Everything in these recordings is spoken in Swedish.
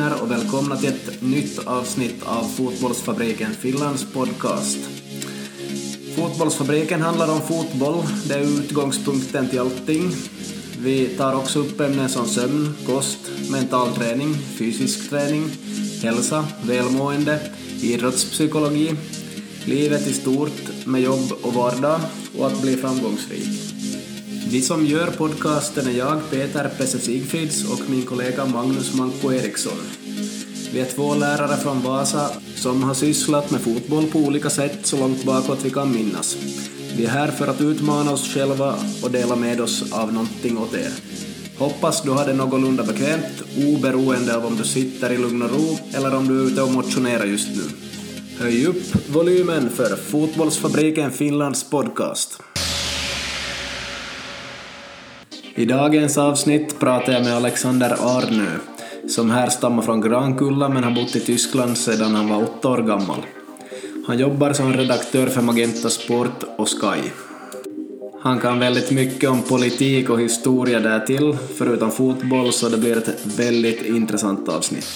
Hej och välkomna till ett nytt avsnitt av Fotbollsfabriken Finlands podcast. Fotbollsfabriken handlar om fotboll, det är utgångspunkten till allting. Vi tar också upp ämnen som sömn, kost, mental träning, fysisk träning, hälsa, välmående, idrottspsykologi, livet i stort med jobb och vardag och att bli framgångsrik. Vi som gör podcasten är jag, Peter Pesse Sigfrids och min kollega Magnus Manko Eriksson. Vi är två lärare från Vasa som har sysslat med fotboll på olika sätt så långt bakåt vi kan minnas. Vi är här för att utmana oss själva och dela med oss av någonting åt er. Hoppas du har det någorlunda bekvämt, oberoende av om du sitter i lugn och ro eller om du är ute och motionerar just nu. Höj upp volymen för Fotbollsfabriken Finlands podcast. I dagens avsnitt pratar jag med Alexander Arnö, som härstammar från Grankulla men har bott i Tyskland sedan han var åtta år gammal. Han jobbar som redaktör för Magenta Sport och Sky. Han kan väldigt mycket om politik och historia därtill, förutom fotboll, så det blir ett väldigt intressant avsnitt.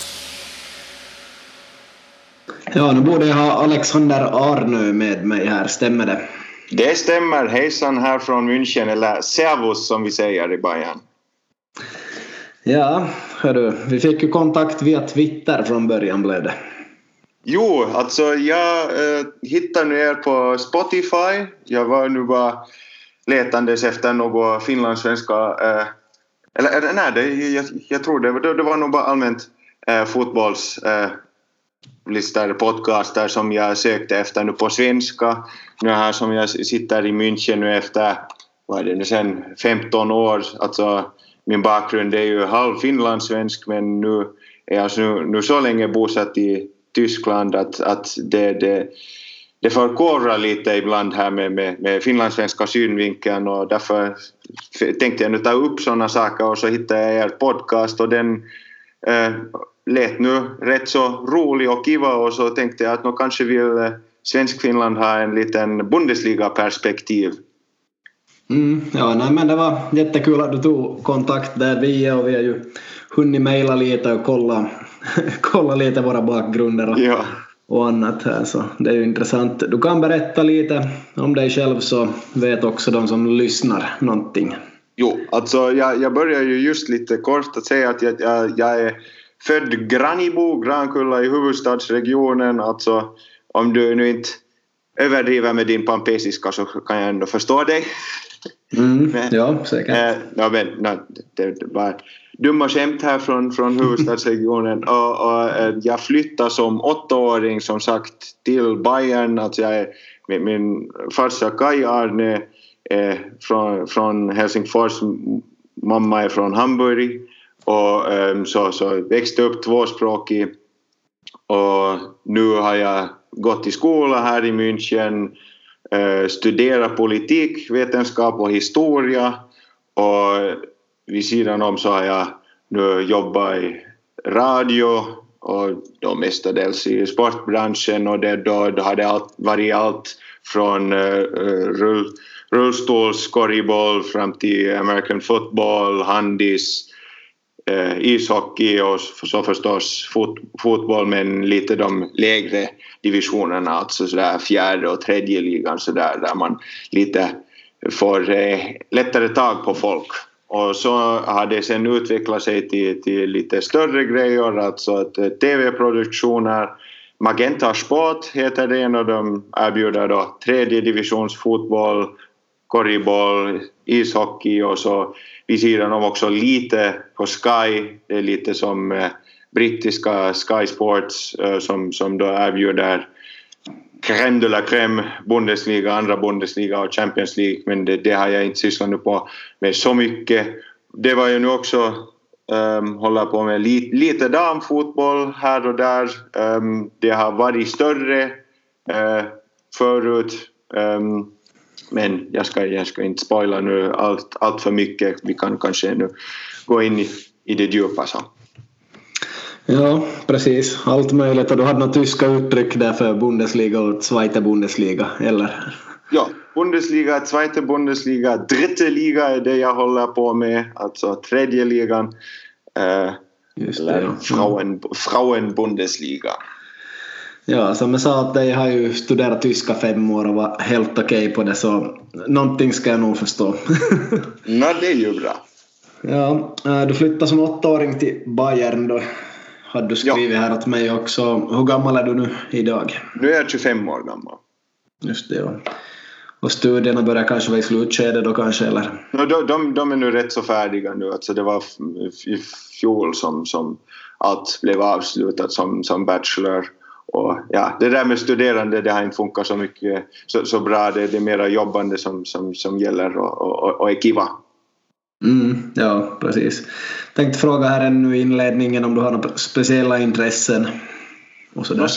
Ja, nu borde jag ha Alexander Arnö med mig här, stämmer det? Det stämmer. Hejsan här från München, eller Servus som vi säger i Bayern. Ja, hörru, vi fick ju kontakt via Twitter från början blev det. Jo, alltså jag eh, hittade nu er på Spotify. Jag var nu bara letandes efter några finlandssvenska... Eh, eller nej, det, jag, jag tror det, det, det var nog bara allmänt eh, fotbolls... Eh, listor, podcaster som jag sökte efter nu på svenska. Nu här som jag sitter i München nu efter, vad är det nu sen, 15 år. Alltså min bakgrund är ju halv finlandssvensk men nu är jag nu, nu så länge bosatt i Tyskland att, att det, det, det förkorrar lite ibland här med, med, med finlandssvenska synvinkeln och därför tänkte jag nu ta upp sådana saker och så hittade jag er podcast och den äh, lät nu rätt så rolig och kiva och så tänkte jag att nu kanske vill eh, eh, Svensk-Finland ha en liten Bundesliga-perspektiv. Mm, ja, nej, men det var jättekul att du tog kontakt där vi är och vi har ju hunnit mejla lite och kolla, kolla lite våra bakgrunder och, ja. och annat här så det är ju intressant. Du kan berätta lite om dig själv så vet också de som lyssnar någonting. Jo, alltså jag, jag börjar ju just lite kort att säga att jag, jag, jag är född Granibo, Grankulla i huvudstadsregionen. Alltså om du nu inte överdriver med din pampesiska så kan jag ändå förstå dig. Mm, men, ja, säkert. Äh, no, men, no, det var dumma skämt här från, från huvudstadsregionen. och, och äh, jag flyttade som åttaåring som sagt till Bayern. Alltså jag är, min, min farsa Kai Arne är från, från Helsingfors, mamma är från Hamburg. Och um, så, så växte upp tvåspråkig och nu har jag gått i skola här i München, eh, studerat politik, vetenskap och historia. Och vid sidan om så har jag nu jobbat i radio och då mestadels i sportbranschen och det, då, då har det allt, varit allt från uh, rull, rullstolskorgboll fram till American football, handis, eh, ishockey och så förstås fot, fotboll men lite de lägre divisionerna, alltså sådär fjärde och tredje ligan sådär där man lite får eh, lättare tag på folk. Och så har det sen utvecklat sig till, till lite större grejer, alltså att eh, tv-produktioner Magenta Sport heter det och de erbjuder då tredje divisions fotboll, korgboll, ishockey och så vid sidan om också lite på Sky. Det är lite som eh, brittiska Sky Sports eh, som, som då erbjuder crème de la crème, Bundesliga, andra Bundesliga och Champions League men det, det har jag inte sysslat nu på med så mycket. Det var ju nu också um, hålla på med lite, lite damfotboll här och där. Um, det har varit större uh, förut. Um, men jag ska, jag ska inte spoila nu allt, allt för mycket. Vi kan kanske nu gå in i, i det djupa. Så. Ja, precis. Allt möjligt. Och du hade några tyska uttryck där för Bundesliga och Zweite Bundesliga, eller? Ja, Bundesliga, Zweite Bundesliga, Dritte Liga är det jag håller på med, alltså tredje ligan. Uh, Just det, ja. Frauen, Frauen-Bundesliga. Ja, som jag sa att jag har ju studerat tyska fem år och var helt okej okay på det så någonting ska jag nog förstå. Nå, det är ju bra. Ja, eh, du flyttade som åttaåring till Bayern då. Hade du skrivit ja. här åt mig också. Hur gammal är du nu idag? Nu är jag 25 år gammal. Just det, ja. Och studierna börjar kanske vara i slutskedet då kanske, eller? No, de, de, de är nu rätt så färdiga nu. Alltså det var i fjol som, som allt blev avslutat som, som bachelor. Och ja, det där med studerande det har inte funkat så mycket så, så bra. Det, det är mera jobbande som, som, som gäller och, och, och är kiva. Mm, ja, precis. Tänkte fråga här ännu i inledningen om du har några speciella intressen och sådär.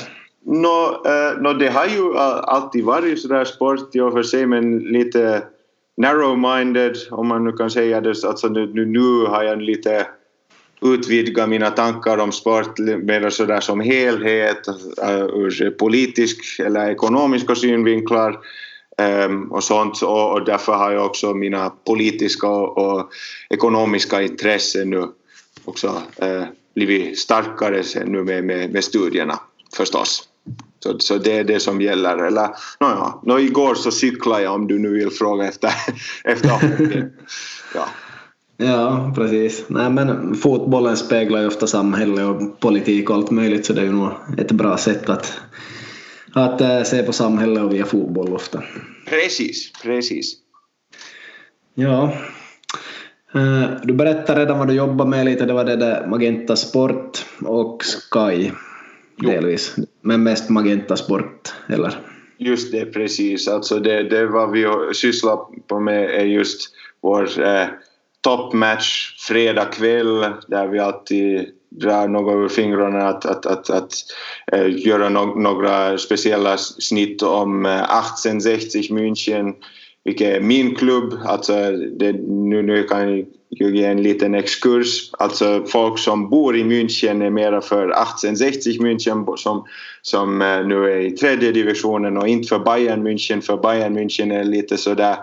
Uh, no, det har ju alltid varit sådär sport i och för sig men lite narrow-minded om man nu kan säga det. Alltså nu, nu, nu har jag lite utvidgat mina tankar om sport mer sådär som helhet uh, ur politisk eller ekonomiska synvinklar um, och sånt och, därför har jag också mina politiska och, ekonomiska intressen nu också uh, blivit starkare sen nu med, med, med studierna förstås. Så, så det är det som gäller. Eller, no, no, igår så cyklade jag om du nu vill fråga efter, efter ja. Ja, precis. Nej, men fotbollen speglar ju ofta samhälle och politik och allt möjligt så det är ju nog ett bra sätt att, att äh, se på samhället och via fotboll ofta. Precis, precis. Ja. Äh, du berättade redan vad du jobbar med lite, det var det där Magenta Sport och Sky jo. delvis. Men mest Magenta Sport, eller? Just det, precis. Alltså det, det vad vi sysslar med är just vår eh, toppmatch fredag kväll där vi alltid drar något ur fingrarna att, att, att, att äh, göra no några speciella snitt om eh, äh, 1860 München vilket är min klubb. Alltså det, nu, nu kan jag ge en liten exkurs. Alltså folk som bor i München är mera för 1860 München som, som äh, nu är i tredje divisionen och inte för Bayern München för Bayern München är lite sådär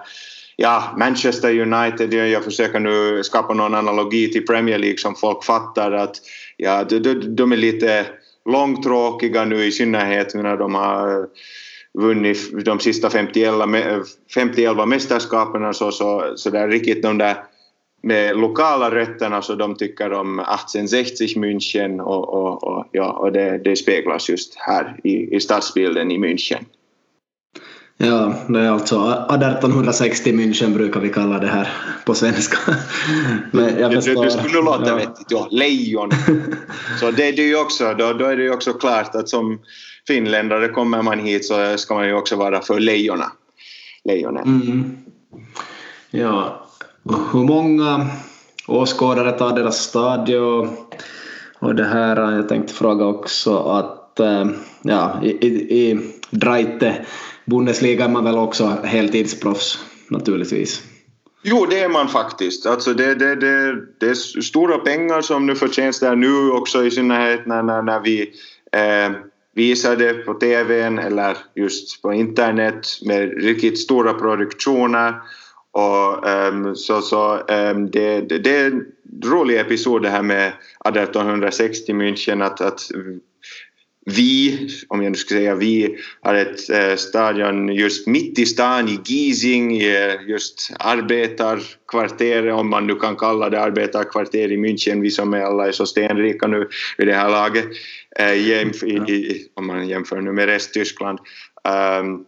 ja, Manchester United, jag försöker nu skapa någon analogi till Premier League som folk fattar att ja, de, de, de är lite långtråkiga nu i synnerhet när de har vunnit de sista 50 50 mästerskapen så, så, så där riktigt de där med lokala rötterna så de tycker om 1860 München och, och, och, ja, och det, det speglas just här i, i stadsbilden i München. Ja, det är alltså 1860 München brukar vi kalla det här på svenska. Men jag förstår. Det, skulle låta ja. vettigt, ja. Lejon. Så det, det är ju också, då, då är det ju också klart att som finländare kommer man hit så ska man ju också vara för lejonen. lejonen. Mm. Ja, hur många åskådare tar deras stadion? Och det här, jag tänkte fråga också att eh, ja, i, i, i Dreite Bundesliga är man väl också heltidsproffs naturligtvis. Jo, det är man faktiskt. Alltså det, det, det, det är stora pengar som nu förtjänas där nu också i synnerhet när, när, när vi eh, visar det på TVn eller just på internet med riktigt stora produktioner. Och, um, så, så um, det, det, det, är en rolig episod det här med 1860 München att, att vi, om jag nu ska säga vi, har ett eh, stadion just mitt i stan i Giesing, i just arbetarkvarteret, om man nu kan kalla det arbetarkvarter i München, vi som är alla är så stenrika nu vid det här laget, eh, jämf i, om man jämför nu med Resttyskland. Um,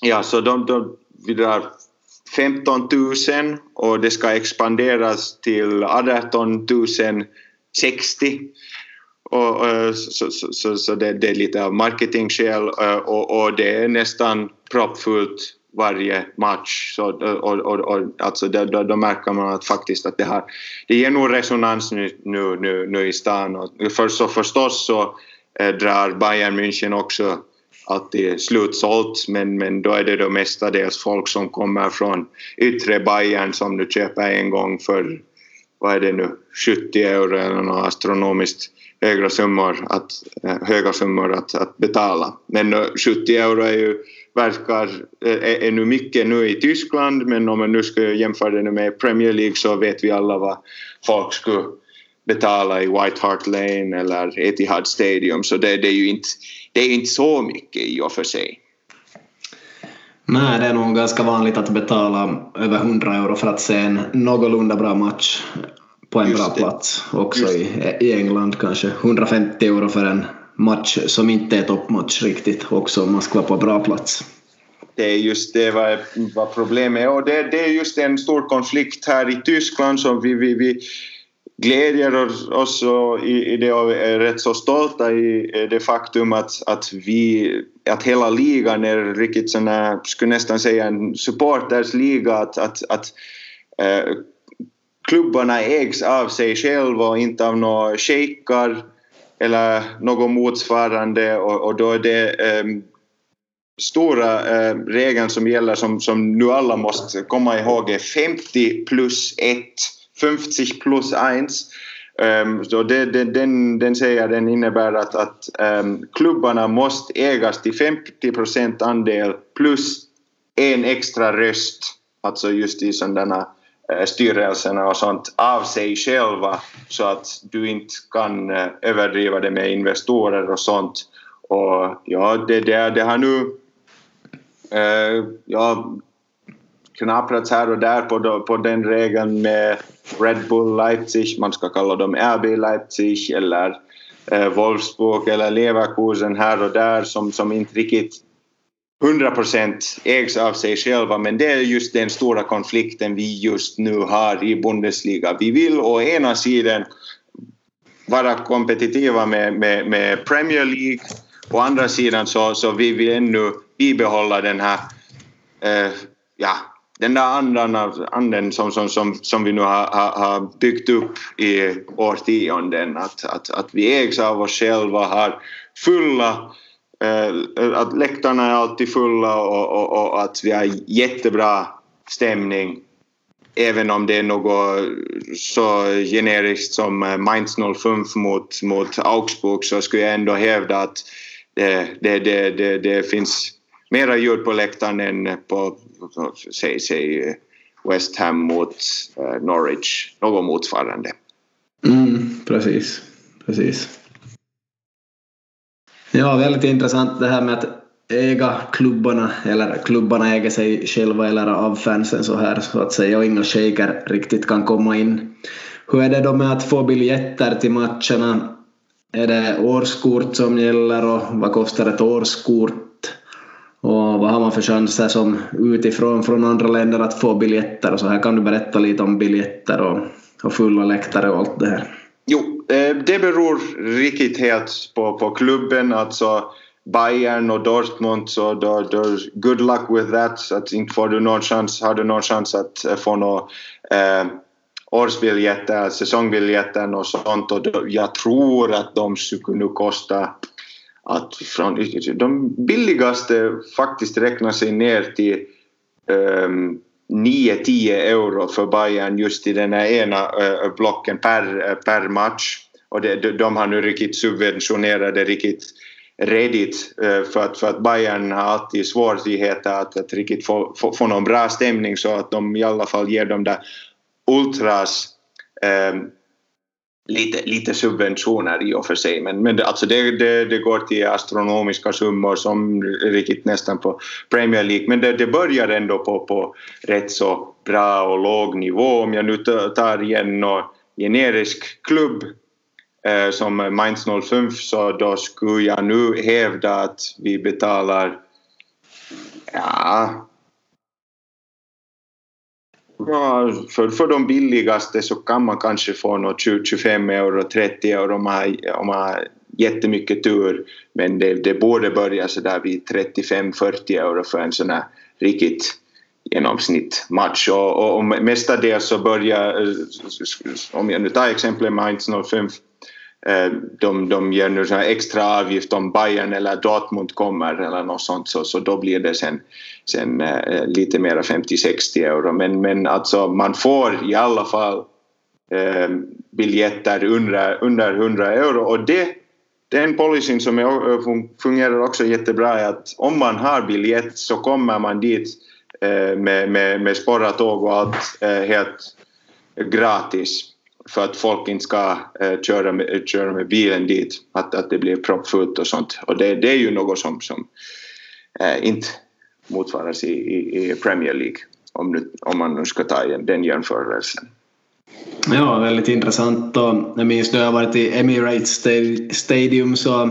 ja, så de, de, vi drar 15 000 och det ska expanderas till 18 060 och, eh, och, så, så, så, så det, det, är lite av marketingskäl eh, och, och det är nästan proppfullt varje match. Så, eh, och, och, och, alltså då, då, då, märker man att faktiskt att det, här, det ger nog resonans nu, nu, nu, nu i stan. Och för, så förstås så eh, drar Bayern München också alltid slutsålt men, men då är det då mestadels folk som kommer från yttre Bayern som du köper en gång för vad är det nu 70 euro eller något astronomiskt högre summor att, eh, höga summor att, att betala. Men 70 euro är ju, verkar, eh, är, är nu mycket nu i Tyskland men om man nu ska jämföra det med Premier League så vet vi alla vad folk skulle betala i White Hart Lane eller Etihad Stadium så det, det är ju inte, det är inte så mycket i och för sig. Nej, det är nog ganska vanligt att betala över 100 euro för att se en någorlunda bra match på en Just bra det. plats. Också i, i England kanske 150 euro för en match som inte är toppmatch riktigt också om man ska vara på bra plats. Det är just det vad, vad problemet är och det, det är just en stor konflikt här i Tyskland som vi, vi, vi glädjer oss i, i det och är rätt så stolta i det faktum att, att, vi, att hela ligan är riktigt sån här, skulle nästan säga en supportersliga att, att, att eh, klubbarna ägs av sig själva och inte av några shejkar eller något motsvarande och, och då är det eh, stora eh, regeln som gäller som, som nu alla måste komma ihåg är 50 plus 1 50 plus 1. Um, ehm, så det, det, den, den säger den innebär att, att um, klubbarna måste ägas till 50 procent andel plus en extra röst, alltså just i sådana Eh, styrelserna och sånt, av sig själva så att du inte kan eh, överdriva det med investorer och sånt. Och ja, det, det, det har nu eh, ja, knaprats här och där på, på den regeln med Red Bull Leipzig, man ska kalla dem RB Leipzig eller eh, Wolfsburg eller Leverkusen här och där som, som inte riktigt 100 procent ägs av sig själva men det är just den stora konflikten vi just nu har i Bundesliga. Vi vill å ena sidan vara kompetitiva med, med, med Premier League å andra sidan så, så vi vill ännu bibehålla den här eh, ja, den där andan, anden som, som, som, som vi nu har, har, har byggt upp i årtionden, att, att, att vi ägs av oss själva, har fulla Eh, att läktarna är alltid fulla och, och, och, att vi har jättebra stämning även om det är något så generiskt som eh, Mainz 05 mot, mot Augsburg så skulle jag ändå hävda att det, det, det, det, det finns mera ljud på läktaren än på säg, säg West Ham mot eh, Norwich, något motsvarande. Mm, precis, precis. Ja, väldigt intressant det här med att äga klubbarna, eller klubbarna äger sig själva eller av fansen så här så att säga och inga shejker riktigt kan komma in. Hur är det då med att få biljetter till matcherna? Är det årskort som gäller och vad kostar ett årskort? Och vad har man för chanser som utifrån från andra länder att få biljetter och så här kan du berätta lite om biljetter och, och fulla läktare och allt det här. Jo, Eh, det beror riktigt helt på, på klubben, alltså Bayern och Dortmund så då, då, good luck with that. Så att inte får du någon chans, har du någon chans att eh, få några eh, årsbiljetter, eh, säsongbiljetter och sånt och då, jag tror att de skulle kunna kosta att från, de billigaste faktiskt räknar sig ner till um, 9-10 euro för Bayern just i den här ena eh, blocken per, eh, per match. Och det, de, har nu riktigt subventionerat det riktigt redigt eh, för, att, för att Bayern har alltid svårigheter att, att riktigt få, få, få någon bra stämning så att de i alla fall ger de där ultras eh, lite, lite subventioner i och för sig men, men alltså det, det, det går till astronomiska summor som riktigt nästan på Premier League. Men det, det börjar ändå på, på rätt så bra och låg nivå. Om jag nu tar igen någon generisk klubb eh, som Mainz 05 så då skulle jag nu hävda att vi betalar ja Ja, för, för de billigaste så kan man kanske få något 25 euro, 30 euro om man, har, om man har jättemycket tur. Men det, det borde börja så där vid 35-40 euro för en sån här riktigt genomsnittmatch. Och, och, och mestadels så börjar, eh, om jag nu tar exemplet Mainz 05 Eh, de, de ger nu så extra avgift om Bayern eller Dortmund kommer eller något sånt så, så då blir det sen, sen eh, lite mer 50-60 euro. Men, men alltså man får i alla fall eh, biljetter under, under 100 euro. Och det den policyn som eh, fungerar också jättebra är att om man har biljett så kommer man dit med, med, med sporratåg och allt helt gratis för att folk inte ska eh, köra, med, köra med bilen dit, att, att det blir proppfullt och sånt. Och det, det är ju något som, som eh, inte motsvaras i, i, i Premier League om, nu, om man nu ska ta den jämförelsen. Ja, väldigt intressant. Och jag minns när jag varit i Emirates Stadium så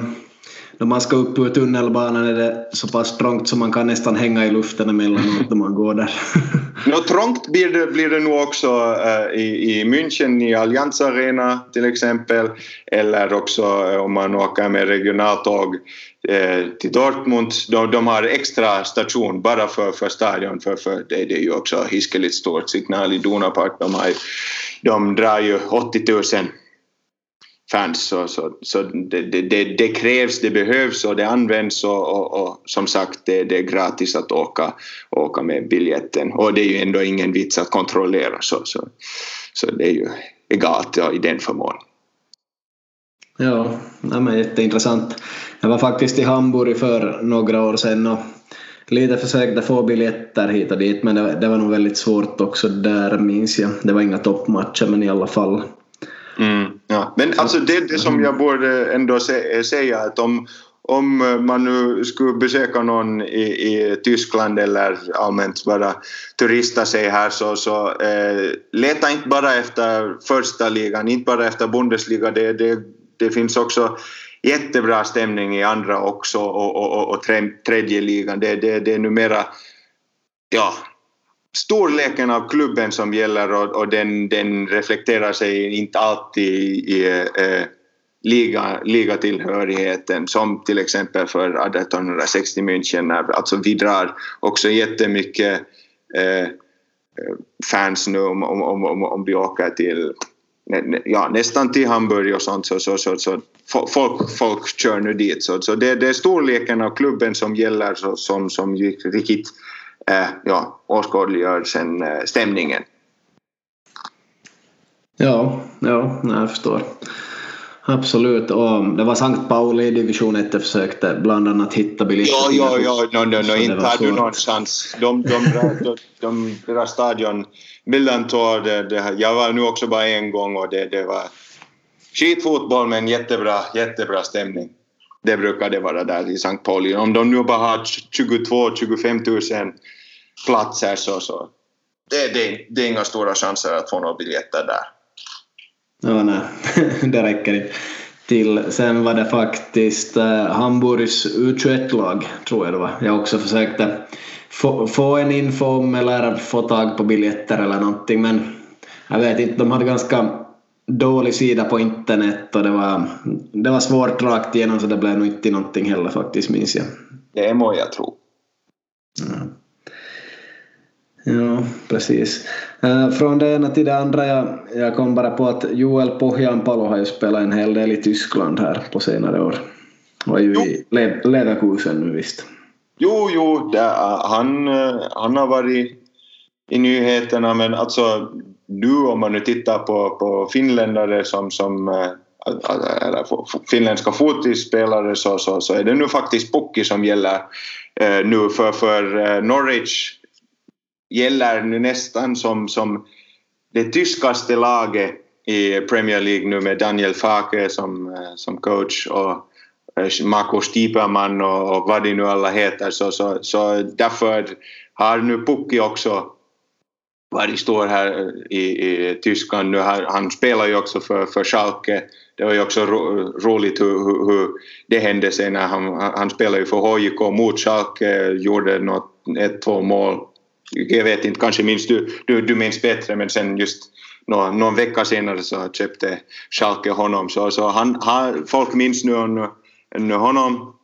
när man ska upp ur tunnelbanan är det så pass trångt så man kan nästan hänga i luften emellanåt när man går där. Nå, trångt blir det, blir det nog också uh, i, i München i Allianz Arena till exempel eller också eh, om man åker med regionaltåg uh, till Dortmund. De, de, har extra station bara för, för stadion för, för det, det är ju också hiskeligt stort. Signal i Donapark. De, har, de drar ju 80 000 fans. Så, så, så det, det, det, krävs, det behövs och det används och, och, och som sagt det, det, är gratis att åka, åka med biljetten och det är ju ändå ingen vits att kontrollera så, så, så det är ju egalt ja, i den förmån. Ja, ja men jätteintressant. Jag var faktiskt i Hamburg för några år sedan och lite försökte få biljetter hit och dit men det, det var nog väldigt svårt också där minns jag. Det var inga toppmatcher men i alla fall. Mm, ja. Men alltså det, det som jag borde ändå säga att om, om man nu skulle besöka någon i, i Tyskland eller allmänt bara turista sig här så, så eh, leta inte bara efter första ligan, inte bara efter Bundesliga. Det, det, det finns också jättebra stämning i andra också och, och, och, och tredje ligan. Det, det, det är numera ja, storleken av klubben som gäller och, och den, den, reflekterar sig inte alltid i eh, liga, ligatillhörigheten som till exempel för 1860 München. Alltså vi drar också jättemycket eh, fans nu om, om, om, om vi åker till ja, nästan till Hamburg och sånt så, så, så, så folk, folk kör nu dit. Så, så det, det är storleken av klubben som gäller så, som, som riktigt ja, åskådliggör sen äh, stämningen. Ja, ja, jag förstår. Absolut, och det var Sankt Pauli i division 1 försökte bland annat hitta biljetter. Ja, ja, ja, no, no, no, inte har du någon chans. De, de, de, de, deras stadion, Millantor, det, det, jag var nu också bara en gång och det, det var skitfotboll men jättebra, jättebra stämning. Det brukar det vara där i Sankt Pauli. Om de nu bara har 22-25 000 platser så, så det, det, det är inga stora chanser att få några biljetter där. Ja, nej, eh, det räcker inte till. Sen var det faktiskt eh, Hamburgs U21-lag, tror jag det var. Jag också försökte eh, få, få en info om eller få tag på biljetter eller någonting men jag vet inte, de hade ganska dålig sida på internet och det var, det var svårt rakt igenom så det blev nog inte någonting heller faktiskt minns jag. Det må jag tro. Ja. Ja, precis. Eh, från det ena till det andra, jag, jag kom bara på att Joel Pohjanpalo har ju spelat en hel del i Tyskland här på senare år. Var ju jo. i Le Leverkusen nu visst. Jo, jo, det, han, eh, han har varit i nyheterna men alltså nu om man nu tittar på, på finländare som, som eh, eller finländska fotbollsspelare så, så, så är det nu faktiskt Pukki som gäller eh, nu för, för eh, Norwich gäller nu nästan som, som det tyskaste laget i Premier League nu med Daniel Fake som, eh, som coach och Marco Stieperman och, och vad de nu alla heter. Så, så, så därför har nu Pukki också Varg står här i, i Tyskland nu. Han, han spelar ju också för, för Schalke. Det var ju också ro, roligt hur, hur, hur, det hände sig när han, han spelade ju för HJK mot Schalke, gjorde något, ett, två mål jag vet inte, kanske minns du, du, du minns bättre men sen just någon, någon vecka senare så köpte Schalke honom så, så han, han, folk minns nu, nu honom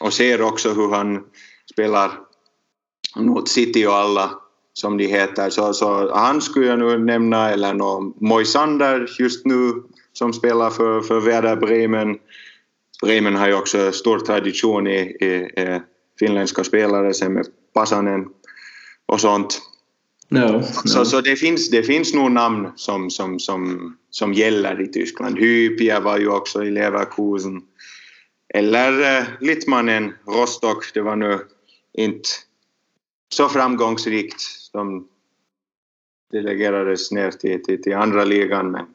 och ser också hur han spelar mot City och alla som de heter så, så han skulle jag nu nämna eller någon Moisander just nu som spelar för, för Werder Bremen Bremen har ju också stor tradition i, i, i finländska spelare sen med Pasanen och sånt. No, no. Så, så det, finns, det finns nog namn som, som, som, som gäller i Tyskland. Hypia var ju också i Leverkusen. Eller eh, Littmannen, Rostock, det var nu inte så framgångsrikt. De delegerades ner till, till, till andra ligan men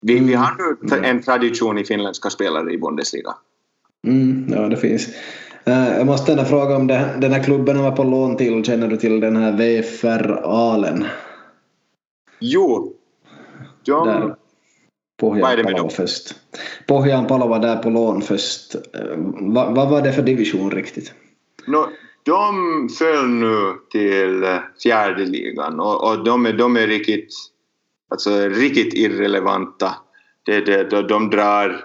Vi, vi har nu en tradition i finländska spelare i Bundesliga. Mm, ja, det finns. Uh, jag måste ändå fråga om det, den här klubben var på lån till, känner du till den här VFR Alen? Jo. De... Där. Pohjan Palo först. Pohjan Palo var där på lån först. Uh, vad, vad var det för division riktigt? No, de föll nu till fjärde ligan och, och de, är, de är riktigt, alltså, riktigt irrelevanta. Det, det, de, de drar,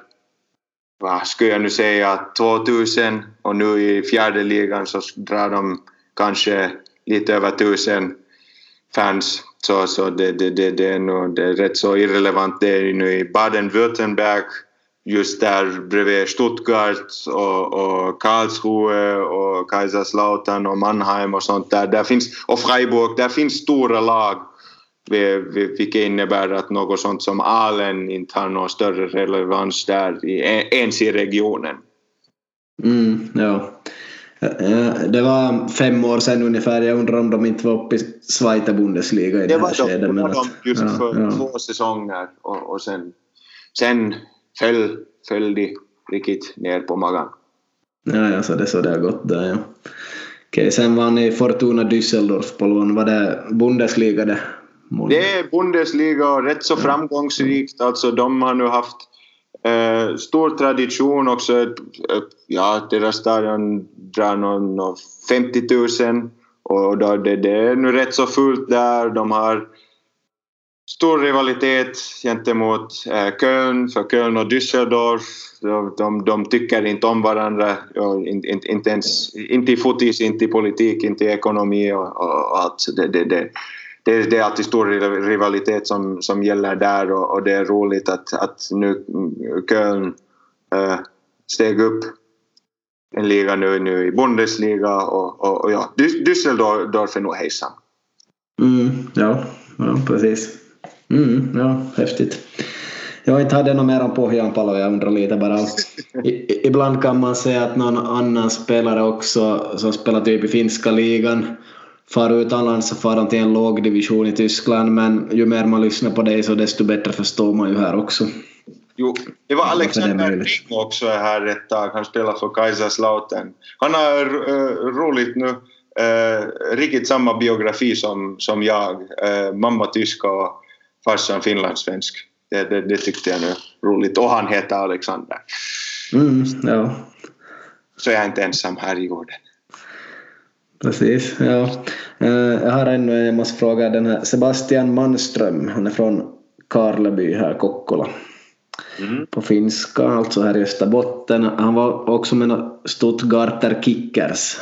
vad ska jag nu säga, 2000 och nu i fjärde ligan så drar de kanske lite över 1000 fans. Så, så det, det, det, det, är nog, det är rätt så irrelevant. Det är nu i Baden-Württemberg just där bredvid Stuttgart och, och Karlsruhe och Kaiserslautern och Mannheim och sånt där. där finns, och Freiburg, där finns stora lag vilket innebär att något sånt som Alen inte har någon större relevans där ens i regionen. Mm, ja. Det var fem år sedan ungefär. Jag undrar om de inte var uppe i Zweite Bundesliga i det, det här skedet. Det var de just ja, för ja. två säsonger och, och sen, sen föll, föll de riktigt ner på magen. Ja, ja, så det är så det har gått där, ja. Okej, sen var ni Fortuna Düsseldorf på lån. Var det Bundesliga det? Det är Bundesliga och rätt så ja. framgångsrikt. Alltså de har nu haft eh, stor tradition också. Ja, deras stadion drar någon 50 000 och då det, det är nu rätt så fullt där. De har stor rivalitet gentemot eh, Köln, för Köln och Düsseldorf. De, de, de tycker inte om varandra, inte, inte, inte, ens, inte i fotis, inte i politik, inte i ekonomi och, och allt. Det, det, det, det, det är alltid stor rivalitet som, som gäller där och, och det är roligt att, att nu Köln äh, steg upp en liga nu, nu i Bundesliga och, och, och ja, Düsseldorf är nog hejsan. Mm, ja, ja, precis. Mm, ja, häftigt. Jag inte hade något mer om Pohjanpalo, jag undrar lite bara. I, ibland kan man säga att någon annan spelare också som spelar typ i finska ligan far utomlands så far de till en låg division i Tyskland men ju mer man lyssnar på dig så desto bättre förstår man ju här också. Jo, det var Alexander Ring också här ett tag. Han spelar för Kaiserslautern. Han har uh, roligt nu. Uh, riktigt samma biografi som, som jag. Uh, mamma tysk och farsan finlandssvensk. Det, det, det tyckte jag nu roligt. Och han heter Alexander. Mm, ja. Så jag är inte ensam här i jorden. Precis, ja. Eh, jag har ännu en, jag måste fråga den här Sebastian Manström, han är från Karleby här, Kokkola. Mm. På finska, alltså här i Österbotten. Han var också med Stuttgarter Kickers.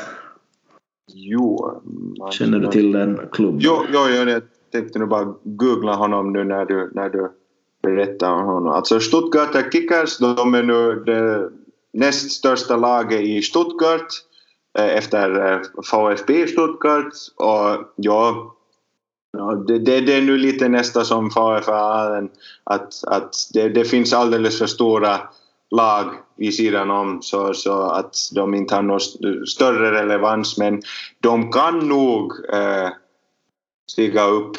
Jo. Man, Känner du till den klubben? Jo, jo, jo, jag tänkte nu bara googla honom nu när du, när du berättar om honom. Alltså Stuttgarter Kickers, de är nu det näst största laget i Stuttgart eh, efter eh, VfB Stuttgart. Och ja, det, det, det, är nu lite nästa som VFA att, att det, det finns alldeles för stora lag vid sidan om så, så att de inte har någon större relevans. Men de kan nog eh, stiga upp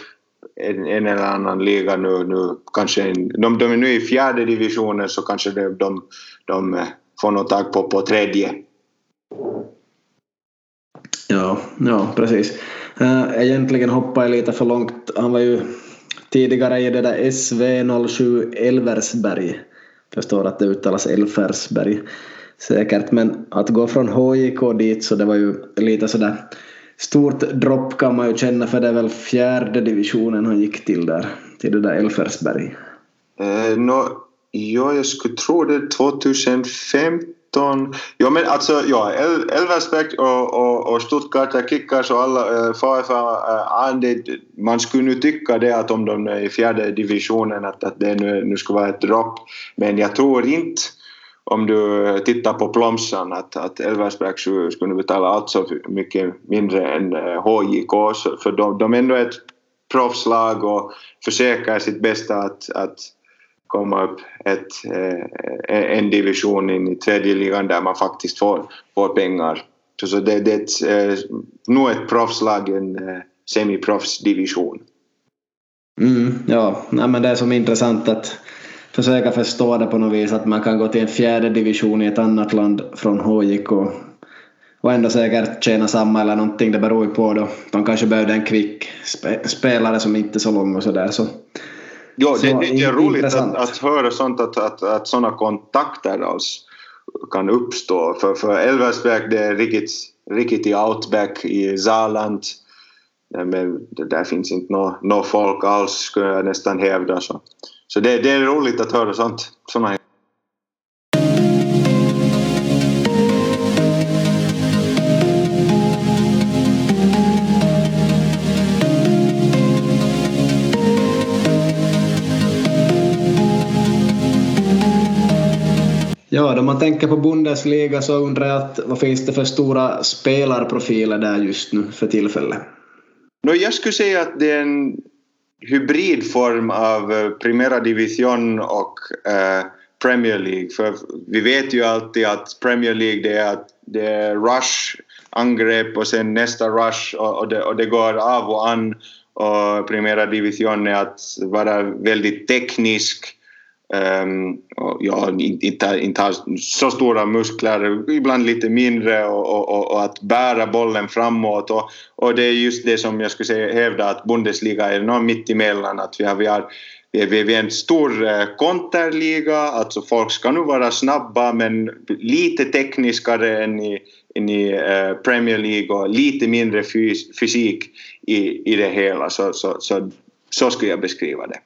en, en eller annan liga nu. nu kanske en, de, de är nu i fjärde divisionen så kanske de, de, de eh, får något tag på, på tredje. Ja, ja precis. Eh, egentligen hoppade jag lite för långt. Han var ju tidigare i det där SV07 Elversberg. Förstår att det uttalas Elfersberg säkert, men att gå från HJK dit så det var ju lite sådär stort dropp kan man ju känna för det är väl fjärde divisionen han gick till där, till det där Elfersberg. Eh, no, ja, jag skulle tro det 2015 19. Jo men alltså ja, Elversberg och, och, och Stuttgarter Kickers och alla äh, VFA, äh, man skulle nu tycka det att om de är i fjärde divisionen att, att det nu, nu skulle vara ett dropp. Men jag tror inte om du tittar på plomsan att, att Elfsberg skulle, skulle betala allt så mycket mindre än eh, HJK för de, de är ändå ett proffslag och försöker sitt bästa att, att komma upp ett, eh, en division in i tredje ligan där man faktiskt får, får pengar. Så det, det är ett, eh, nog ett proffslag en semiproffsdivision. Mm, ja, Nej, men det är som intressant att försöka förstå det på något vis att man kan gå till en fjärde division i ett annat land från HJK och, ändå säkert tjäna samma eller någonting. Det beror ju på då. De kanske behövde en kvick spe, spelare som inte är så lång och sådär. Så, jo, det, det, är roligt att, att, höra sånt att, att, att sådana kontakter alltså kan uppstå. För, för Elversberg det är riktigt, riktigt i outback i Zaland. Men där finns inte något no folk alls skulle jag nästan hävda. Så, så det, det är roligt att höra sånt. Såna Ja, då man tänker på Bundesliga så undrar jag att, vad finns det för stora spelarprofiler där just nu för tillfället? No, jag skulle säga att det är en hybridform av eh, Primera Division och eh, Premier League. För vi vet ju alltid att Premier League det är, det är rush, angrepp och sen nästa rush och, och, det, och det går av och an. Och Primera Division är att vara väldigt teknisk Ehm, um, ja, inte, inte har så stora muskler, ibland lite mindre och, och, och, att bära bollen framåt. Och, och det är just det som jag skulle säga, hävda att Bundesliga är någon mitt emellan. Att vi, har, vi, har, vi, är, vi är en stor eh, konterliga, alltså folk ska nu vara snabba men lite tekniskare än i, än i eh, Premier League och lite mindre fys, fysik i, i det hela. Så, så, så, så skulle jag beskriva det.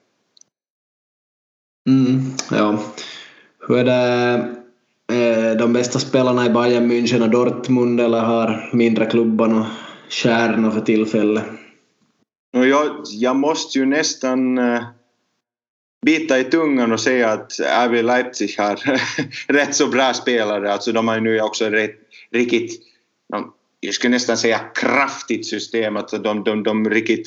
Mm, ja. Hur är det de bästa spelarna i Bayern München och Dortmund eller har mindre klubbar och stjärnor för tillfället? Jag, jag måste ju nästan eh, bita i tungan och säga att RB Leipzig har rätt så bra spelare. Alltså de har ju nu också rätt, riktigt, jag skulle nästan säga kraftigt system. Alltså de, de, de riktigt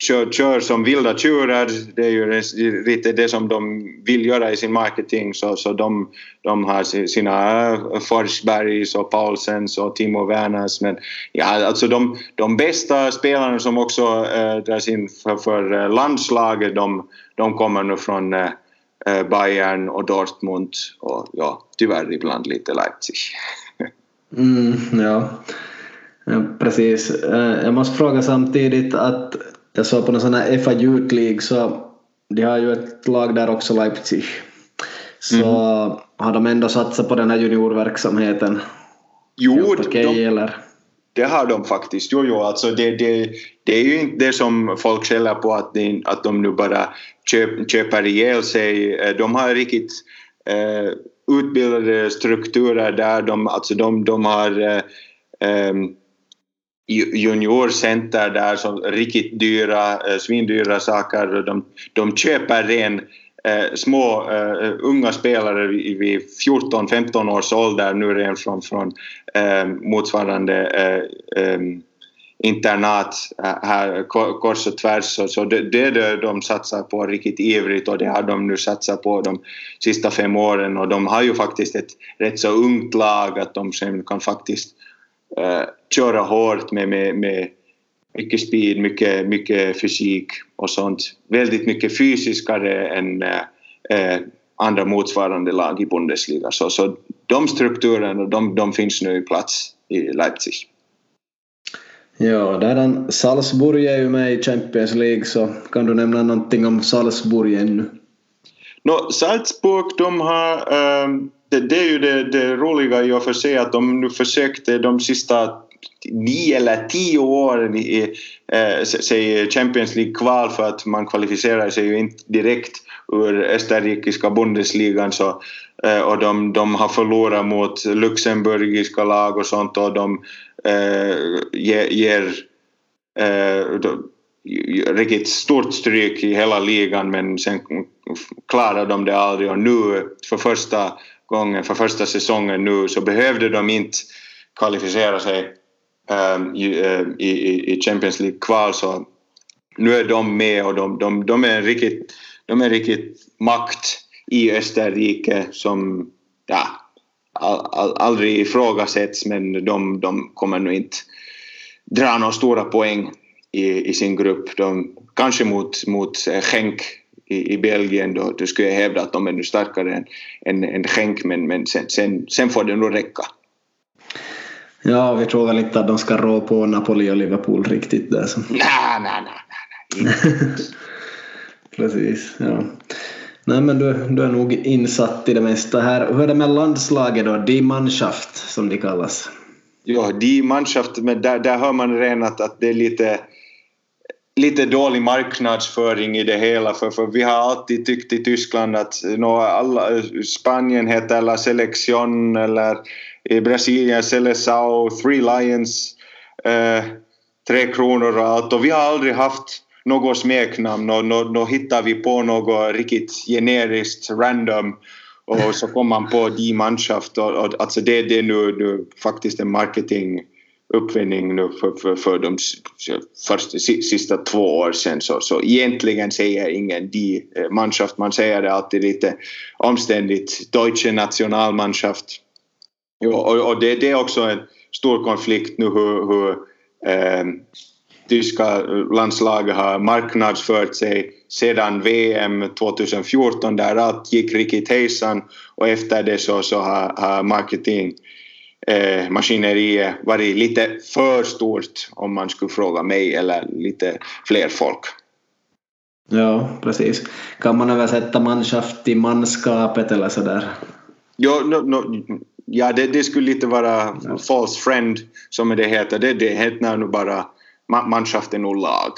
kör, kör som vilda tjurar. Det är ju lite det som de vill göra i sin marketing. Så, så de, de har sina Forsbergs och Paulsens och Timo Werners. Men ja, alltså de, de bästa spelarna som också äh, dras in för, för eh, landslaget de, de kommer nu från äh, Bayern och Dortmund och ja, tyvärr ibland lite Leipzig. mm, ja. ja, precis. Jag måste fråga samtidigt att jag såg på någon sån här FA Youth League så de har ju ett lag där också, Leipzig. Så mm. har de ändå satsat på den här juniorverksamheten? Jo, de, eller? det har de faktiskt. Jo, jo, alltså det, det, det är ju inte det som folk skäller på att, de, att de nu bara köp, köper ihjäl sig. Eh, de har riktigt eh, utbildade strukturer där. De, alltså de, de har eh, um, juniorcenter där som riktigt dyra, eh, svindyra saker. De, de köper ren eh, små eh, unga spelare vid 14-15 års ålder nu redan från, från eh, motsvarande eh, eh, internat eh, här kors och tvärs. Så, så det, det, det de satsar på riktigt ivrigt och det har de nu satsat på de sista fem åren och de har ju faktiskt ett rätt så ungt lag att de sen kan faktiskt eh, köra hårt med, med, med mycket speed, mycket, mycket fysik och sånt. Väldigt mycket fysiskare än eh, eh andra motsvarande lag i Bundesliga. Så, så de strukturerna de, de finns nu i plats i Leipzig. Ja, där Salzburg är ju med i Champions League så kan du nämna någonting om Salzburg ännu? No, Salzburg de har ehm, det, det, är ju det, det roliga i och för sig att de nu försökte de sista nio eller tio åren i eh, Champions League-kval för att man kvalificerar sig ju inte direkt ur österrikiska Bundesligan så, eh, och de, de har förlorat mot luxemburgiska lag och sånt och de eh, ger eh, riktigt stort stryk i hela ligan men sen klarade de det aldrig och nu för första gången, för första säsongen nu, så behövde de inte kvalificera sig um, i, i, i, Champions League-kval. Så nu är de med och de, de, de, är en riktigt, de är riktigt makt i Österrike som ja, all, all, aldrig ifrågasätts men de, de kommer nog inte dra några stora poäng i, i sin grupp. De, kanske mot, mot Genk i, i Belgien då, då skulle jag hävda att de är nu starkare än, än, än Genk men, men sen, sen, sen får det nog räcka. Ja, vi tror väl inte att de ska rå på Napoli och Liverpool riktigt där. Så. Nej, nej, nej. nej. Precis, ja. Nej men du, du är nog insatt i det mesta här. Hur är det med landslaget då? Die Mannschaft som de kallas. Ja, Die Mannschaft, men där, där hör man redan att, att det är lite lite dålig marknadsföring i det hela för, för vi har alltid tyckt i Tyskland att no, alla, Spanien heter La Selección eller i Brasilien Seleção, Three Lions, eh, Tre Kronor och allt. Och vi har aldrig haft något smeknamn och då, no hittar vi på något riktigt generiskt random och så kommer man på Die Mannschaft och, och alltså det, det är nu, nu faktiskt en marketing uppfinning nu för, för, för de första, sista två år sedan så, så egentligen säger ingen die Mannschaft, man säger det alltid lite omständigt, Deutsche Nationalmannschaft. Jo, och, och det, det, är också en stor konflikt nu hur, hur eh, tyska landslaget har marknadsfört sig sedan VM 2014 där allt gick riktigt hejsan. Och efter det så, så har, har marketing eh, maskineriet varit lite för stort om man skulle fråga mig eller lite fler folk. Ja, precis. Kan man översätta manschaft till manskapet eller sådär? Ja, no, no, ja det, det, skulle lite vara ja. false friend som det heter. Det, det heter nog bara manschaft är nog lag.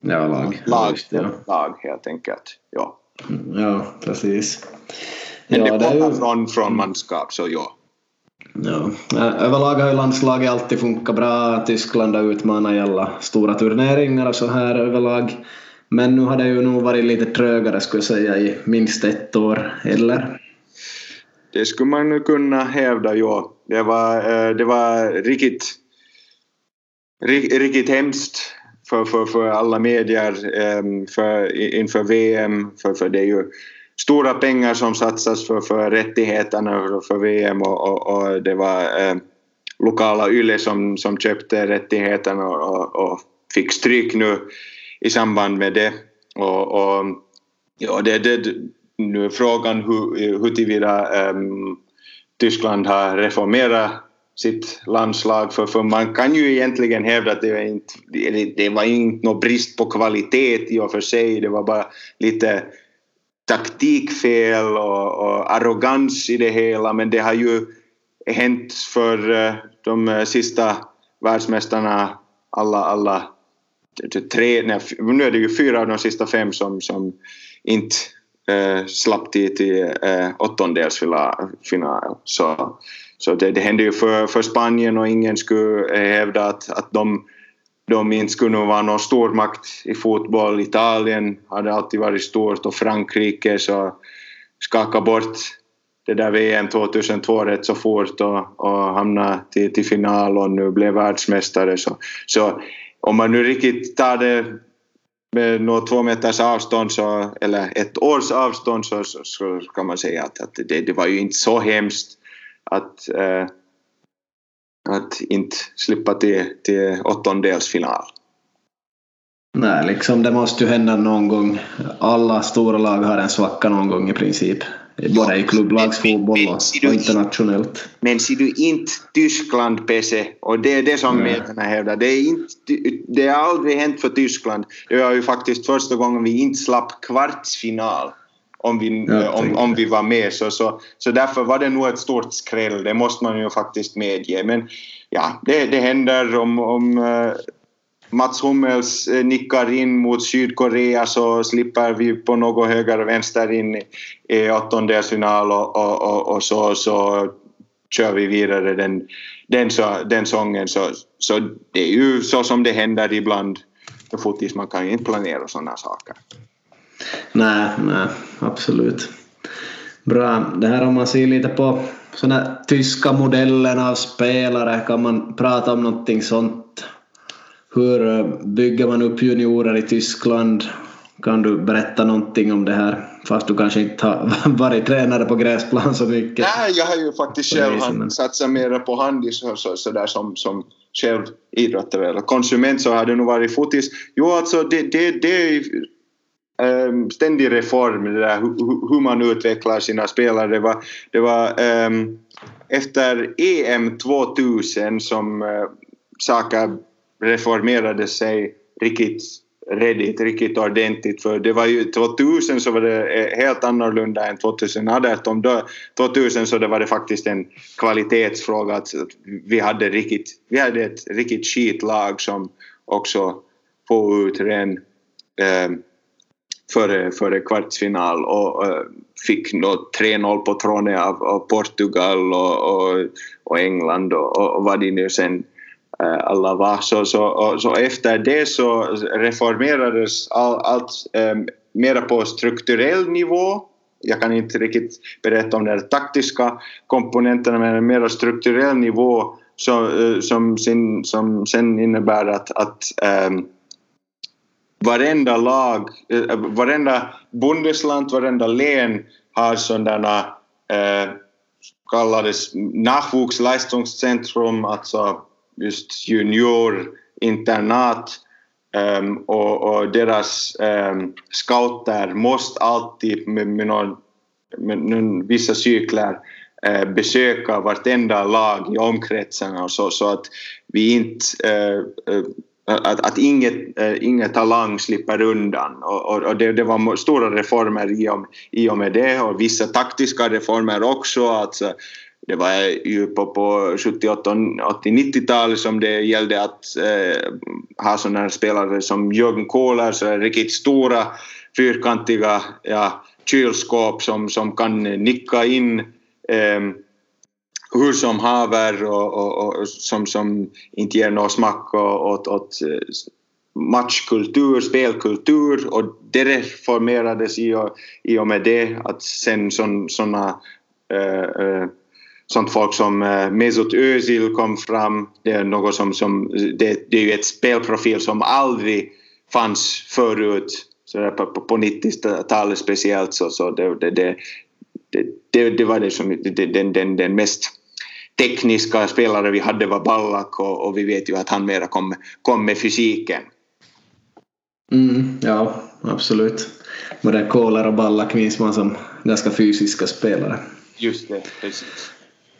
Ja, lag. Lag, ja. lag helt enkelt. Ja, ja precis. Men ja, det kommer ju... från, från manskap, så ja. Ja. Överlag har ju landslaget alltid funkat bra. Tyskland har utmanat i alla stora turneringar och så här överlag. Men nu har det ju nog varit lite trögare skulle jag säga i minst ett år, eller? Det skulle man nu kunna hävda, ja. Det var, det var riktigt, riktigt hemskt för, för, för alla medier för, inför VM, för, för det är ju stora pengar som satsas för, för rättigheterna för VM och, och, och det var eh, lokala YLE som, som köpte rättigheterna och, och, och, fick stryk nu i samband med det. Och, och ja, det, det, nu är frågan hur, huruvida eh, Tyskland har reformerat sitt landslag för, för man kan ju egentligen hävda att det var inte, det var inte någon brist på kvalitet i och för sig, det var bara lite taktikfel och, och arrogans i det hela men det har ju hänt för eh, de eh, sista världsmästarna alla, alla tre, nej, nu är det ju fyra av de sista fem som, som inte äh, slapp till, till äh, åttondelsfinal. Så, så det, det hände ju för, för Spanien och ingen skulle hävda att, att de de inte skulle vara någon stormakt i fotboll. Italien hade alltid varit stort och Frankrike så skaka bort det där VM 2002 rätt så fort och, och hamna till, till final och nu blev världsmästare. Så, så om man nu riktigt tar det med några två meters avstånd så, eller ett års avstånd så, så, så kan man säga att, att det, det, var ju inte så hemskt att eh, att inte slippa till, till åttondelsfinal. Nej, liksom det måste ju hända någon gång. Alla stora lag har en svacka någon gång i princip. Både i klubblagsfotboll och, och internationellt. Men ser du inte Tyskland, Pese, och det är det som medierna hävdar. Det, är inte, det har aldrig hänt för Tyskland. Det var ju faktiskt första gången vi inte slapp kvartsfinal om vi, om, om vi var med. Så, så, så därför var det nog ett stort skräll, det måste man ju faktiskt medge. Men ja, det, det händer om, om uh, Mats Hummels uh, nickar in mot Sydkorea så slipper vi på något höger och vänster in i, åttondelsfinal och, och, och, och, så, så kör vi vidare den, den, så, den sången. Så, så det är ju så som det händer ibland fotis, man kan ju inte planera sådana saker. Nej, nej, absolut. Bra. Det här om man ser lite på såna tyska modellen av spelare, kan man prata om någonting sånt? Hur eh, bygger man upp juniorer i Tyskland? Kan du berätta någonting om det här? Fast du kanske inte har varit tränare på gräsplan så mycket. Nej, jag har ju faktiskt själv satsat mer på handis så, så, så där som, som själv idrottare eller konsument så har det nog varit fotis. Jo, alltså det, det, det um, ständig reform, det där hur, hur man utvecklar sina spelare. Det var, det var um, efter EM 2000 som eh, uh, saker reformerade sig riktigt redigt, riktigt ordentligt. För det var ju 2000 så var det eh, helt annorlunda än 2018. Då, 2000 så det var det faktiskt en kvalitetsfråga att vi hade, riktigt, vi hade ett riktigt skitlag som också få ut ren eh, före, före kvartsfinal och eh, fick 3-0 på tråden av, av Portugal och, och, och England och, och vad de nu sen eh, alla var. Så, så, så efter det så reformerades all, allt um, mera på strukturell nivå. Jag kan inte riktigt berätta om de taktiska komponenterna men mera strukturell nivå så, eh, som, sin, som sen innebär att, att um, varenda lag, eh, eh, varenda bundesland, varenda län har sådana eh, kallades Nachwuchsleistungszentrum, alltså just juniorinternat um, ehm, och, och, deras um, scouter måste alltid med, med, någon, med, någon, vissa cykler uh, eh, besöka vartenda lag i omkretsarna så, alltså, så att vi inte uh, uh, att, att inget, eh, äh, inget talang slipper undan. Och, och, och det, det, var stora reformer i och, i och med det och vissa taktiska reformer också. Alltså, det var ju på, på 70, 80-90-talet som det gällde att eh, ha sådana spelare som Jürgen Kohler, så riktigt stora fyrkantiga ja, kylskåp som, som kan nicka in eh, hur som haver och, och, och, som, som inte ger någon smack åt, åt eh, matchkultur, spelkultur. Och det reformerades i och, i och med det. Att sen sådana äh, eh, eh, sånt folk som Mesut Özil kom fram. Det är något som, som det, det är ju ett spelprofil som aldrig fanns förut. Så på, på, på 90-talet speciellt så, så det, det, det, det, det var det som, den, den, den mest tekniska spelare vi hade var Ballack och, och vi vet ju att han mera kom, kom med fysiken. Mm, ja, absolut. Både Kohler och Ballack minns man som ganska fysiska spelare. Just det, precis.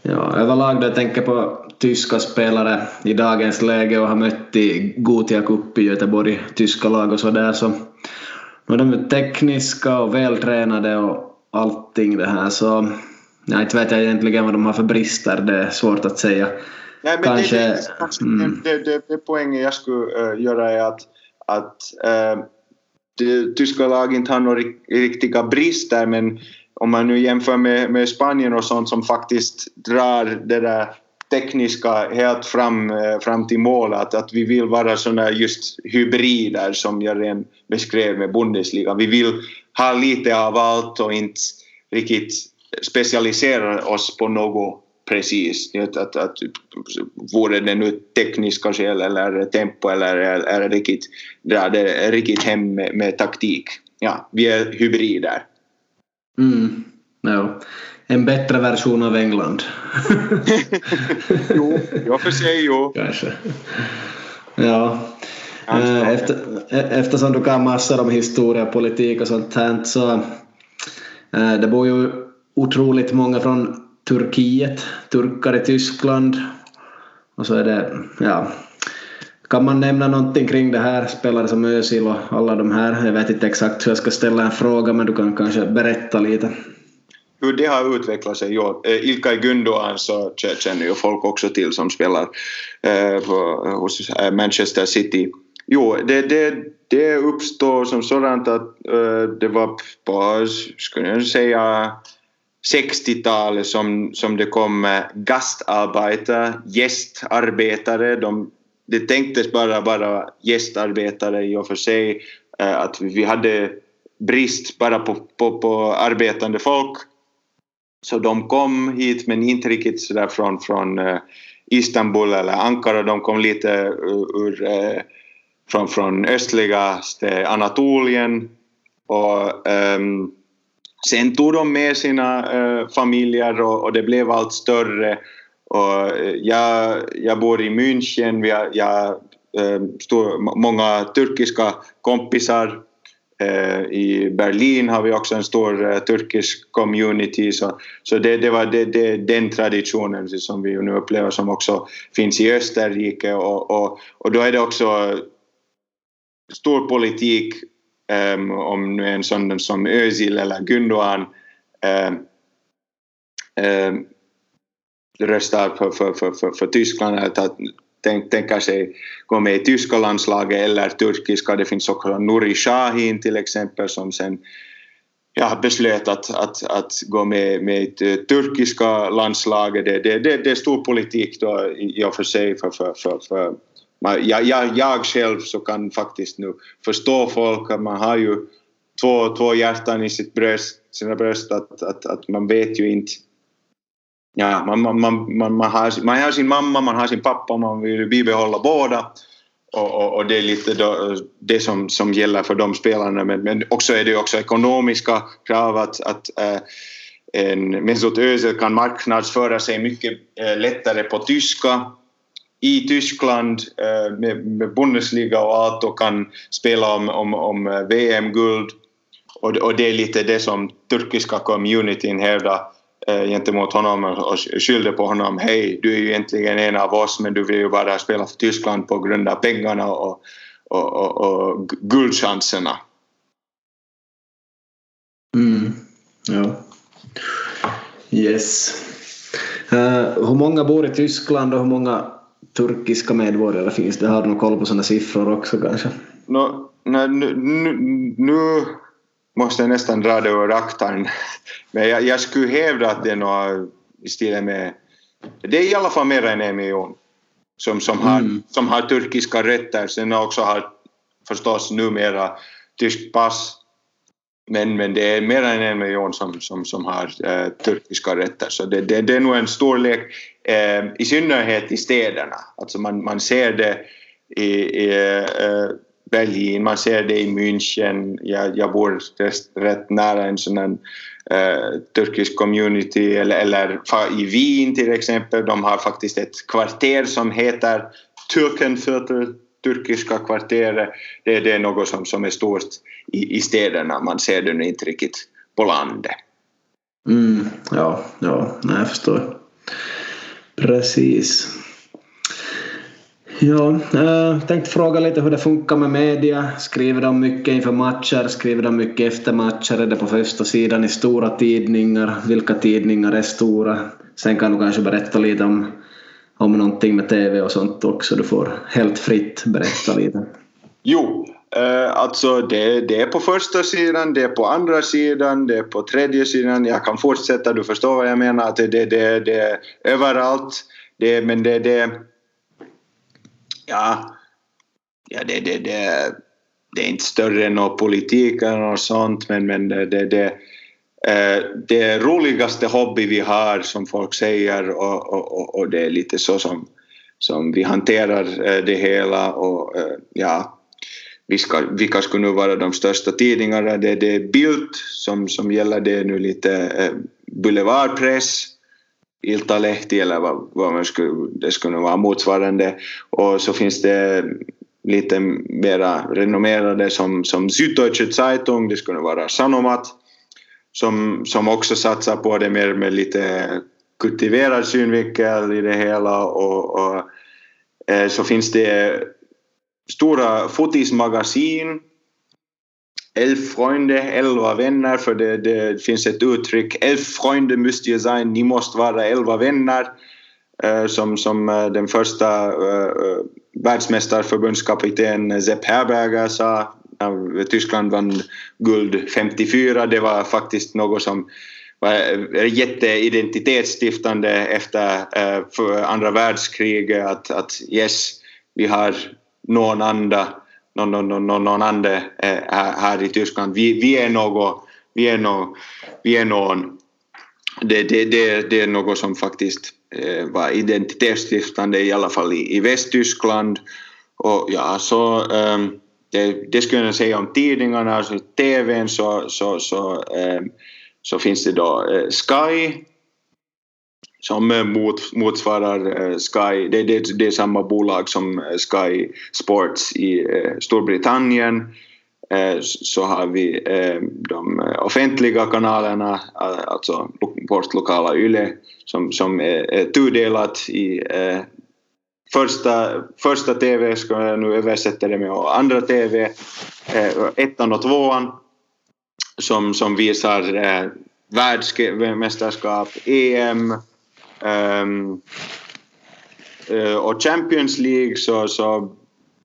Ja, överlag då jag tänker på tyska spelare i dagens läge och har mött i Gothia Cup i Göteborg, tyska lag och sådär så nu är de tekniska och vältränade och allting det här så ja, inte vet jag egentligen vad de har för brister, det är svårt att säga. Nej, men Kanske, det, det, mm. det, det, det poängen jag skulle uh, göra är att, att uh, det, tyska lag inte har några riktiga brister men om man nu jämför med, med Spanien och sånt som faktiskt drar det där tekniska helt fram, eh, fram till mål att, att vi vill vara sådana just hybrider som jag redan beskrev med Bundesliga. Vi vill ha lite av allt och inte riktigt specialisera oss på något precis. Att, att, att, vore det nu tekniska skäl eller tempo eller är det riktigt, drar det riktigt hem med, med taktik. Ja, vi är hybrider. Mm. Ja. En bättre version av England. jo, jag får säga jo. Kanske. Ja. Eh, efter, eftersom du kan massor om historia, politik och sånt här så eh, det bor ju otroligt många från Turkiet, turkar i Tyskland och så är det, ja, kan man nämna någonting kring det här, spelare som Özil och alla de här? Jag vet inte exakt hur jag ska ställa en fråga men du kan kanske berätta lite. Hur det har utvecklat sig? Jo, eh, Ilkay Gündoğan så känner ju folk också till som spelar eh, hos eh, Manchester City. Jo, det, det, det uppstår som sådant att eh, det var på, skulle jag säga, 60-talet som, som det kom gastarbetare, gästarbetare, de det tänktes bara vara gästarbetare i och för sig. Eh, att vi hade brist bara på, på, på arbetande folk. Så de kom hit men inte riktigt sådär från, från eh, Istanbul eller Ankara. De kom lite eh, ur, ur från, från östligaste Anatolien. Och um, sen tog de med sina uh, familjer och, och, det blev allt större. Och eh, jag, jag bor i München, jag, jag eh, står många turkiska kompisar Eh, I Berlin har vi också en stor eh, turkisk community. Så, så det, det var det, det, den traditionen som vi nu upplever som också finns i Österrike. Och, och, och då är det också stor politik um, om nu en sån som Özil eller Gündoğan um, um, röstar för, för, för, för, för Tyskland att tänk, tänker sig gå med i tyska landslaget eller turkiska. Det finns också Nuri Shahin till exempel som sen ja, beslöt att, att, att gå med, med i turkiska landslaget. Det, det, det, det är stor politik då i och för sig för, för, för, för jag, jag, jag själv så kan faktiskt nu förstå folk att man har ju två, två hjärtan i sitt bröst, sina bröst att, att, att man vet ju inte ja, man, man, man, man, man, har, man har sin mamma, man har sin pappa, man vill bibehålla båda. Och, och, och, det är lite då, det som, som gäller för de spelarna. Men, men också är det också ekonomiska krav att, att äh, en Mesut Özil kan marknadsföra sig mycket äh, lättare på tyska i Tyskland eh, med, med, Bundesliga och allt och kan spela om, om, om eh, VM-guld. Och, och det är lite det som turkiska communityn hävdar Eh, gentemot honom och skyllde på honom. Hej, du är ju egentligen en av oss men du vill ju bara spela för Tyskland på grund av pengarna och, och, och, och guldchanserna. Mm, ja. Yes. Uh, hur många bor i Tyskland och hur många turkiska medborgare finns det? Har du någon koll på sådana siffror också kanske? No, nej, nu, nu, nu måste jag nästan dra det ur raktaren. Men jag, jag skulle hävda att det är något i stil med... Det är i alla fall mer än en miljon som, som, har, mm. som har turkiska rötter. Sen också har förstås numera tyskt pass. Men, men det är mer än en miljon som, som, som har äh, turkiska rötter. Så det, det, det är nog en storlek, Ehm, i synnerhet i städerna. Alltså man, man ser det i, i eh, Berlin, man ser det i München. Jag, jag bor rätt nära en sån här uh, turkisk community eller, eller i Wien till exempel. De har faktiskt ett kvarter som heter Türkenviertel, turkiska kvarteret. Det, det är något som, som är stort i, i städerna. Man ser det nu inte riktigt på landet. Mm, ja, ja, jag förstår. Precis. Ja, jag tänkte fråga lite hur det funkar med media. Skriver de mycket inför matcher? Skriver de mycket efter matcher? Är det på första sidan i stora tidningar? Vilka tidningar är stora? Sen kan du kanske berätta lite om, om någonting med TV och sånt också. Du får helt fritt berätta lite. Jo, Uh, alltså det, det är på första sidan, det är på andra sidan, det är på tredje sidan. Jag kan fortsätta, du förstår vad jag menar. Det, det, det, det är överallt. Det, men det, det ja, ja det, det, det, det är inte större än någon politik eller något sånt men, men det, det, det, eh, det roligaste hobby vi har som folk säger och, och, och det är lite så som, som vi hanterar eh, det hela och eh, ja vilka, vilka skulle nu vara de största tidningarna? Det, det är Bild som, som gäller det nu lite eh, boulevardpress Iltalehti eller vad, vad man skulle, det skulle vara motsvarande. Och så finns det lite mera renommerade som, som Süddeutsche Zeitung, det skulle vara Sanomat som, som också satsar på det mer med lite kultiverad synvinkel i det hela och, och eh, så finns det stora fotismagasin elf Freunde, elva vänner, för det, det finns ett uttryck. Elf Freunde måste ihr sein, ni måste vara elva vänner. Eh, som, som eh, den första eh, uh, världsmästarförbundskapten Sepp Herberger sa när Tyskland vann guld 54. Det var faktiskt något som var jätteidentitetsstiftande efter andra världskriget att, att yes, vi har någon andra någon, någon, någon, någon annan eh, här i Tyskland. Vi, vi är något, vi är någon, vi är någon det, det, det, det är något som faktiskt eh, var identitetsstiftande i alla fall i, i Västtyskland. Och ja, så um, det, det skulle jag säga om tidningarna, alltså TVn så, så, så, um, så finns det då uh, Sky som eh, mot, motsvarar eh, Sky. Det, det, det är samma bolag som eh, Sky Sports i Storbritannien. så har vi de offentliga kanalerna, alltså vårt lokala YLE som, som är tudelat i första, första TV, ska jag nu översätta det med, och andra TV, ettan och tvåan som, som visar världsmästerskap, EM um, uh, och Champions League så, så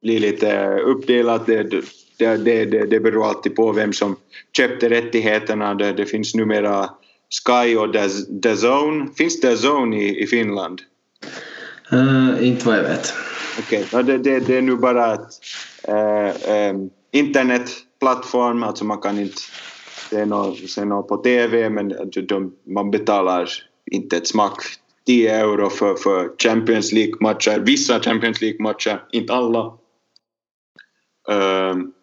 blir lite uppdelat. Det, det, det, det, beror alltid på vem som köpte rättigheterna. Det, det finns numera Sky och The Zone. Finns Zone i, i Finland? Uh, inte vad jag vet. Okej, okay. det, det, det, är nu bara ett uh, um, internetplattform, alltså man kan inte se något, se något på TV men de, man betalar inte ett smack 10 euro för, för Champions League-matcher, vissa Champions League-matcher, inte alla. Um,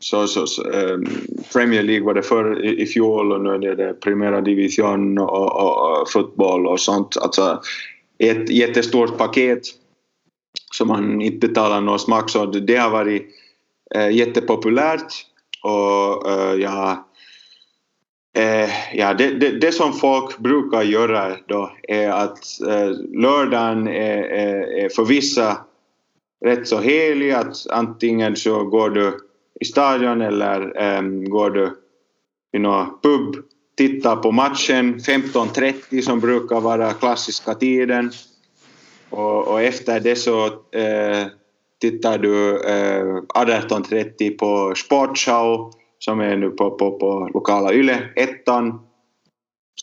så, så, så um, Premier League var det förr i, i fjol och nu är det, Primera Division och, och, och, fotboll och sånt. Alltså ett jättestort paket som man inte betalar någon smak så det, har varit äh, jättepopulärt och äh, jag har Eh, ja, det, det, det, som folk brukar göra då är att eh, lördagen är, är, är för vissa rätt så helig att antingen så går du i stadion eller eh, går du i någon pub, tittar på matchen. 15.30 som brukar vara klassiska tiden. Och, och efter det så eh, tittar du eh, 18.30 på Sportshow som är nu på, på, på lokala YLE, ettan.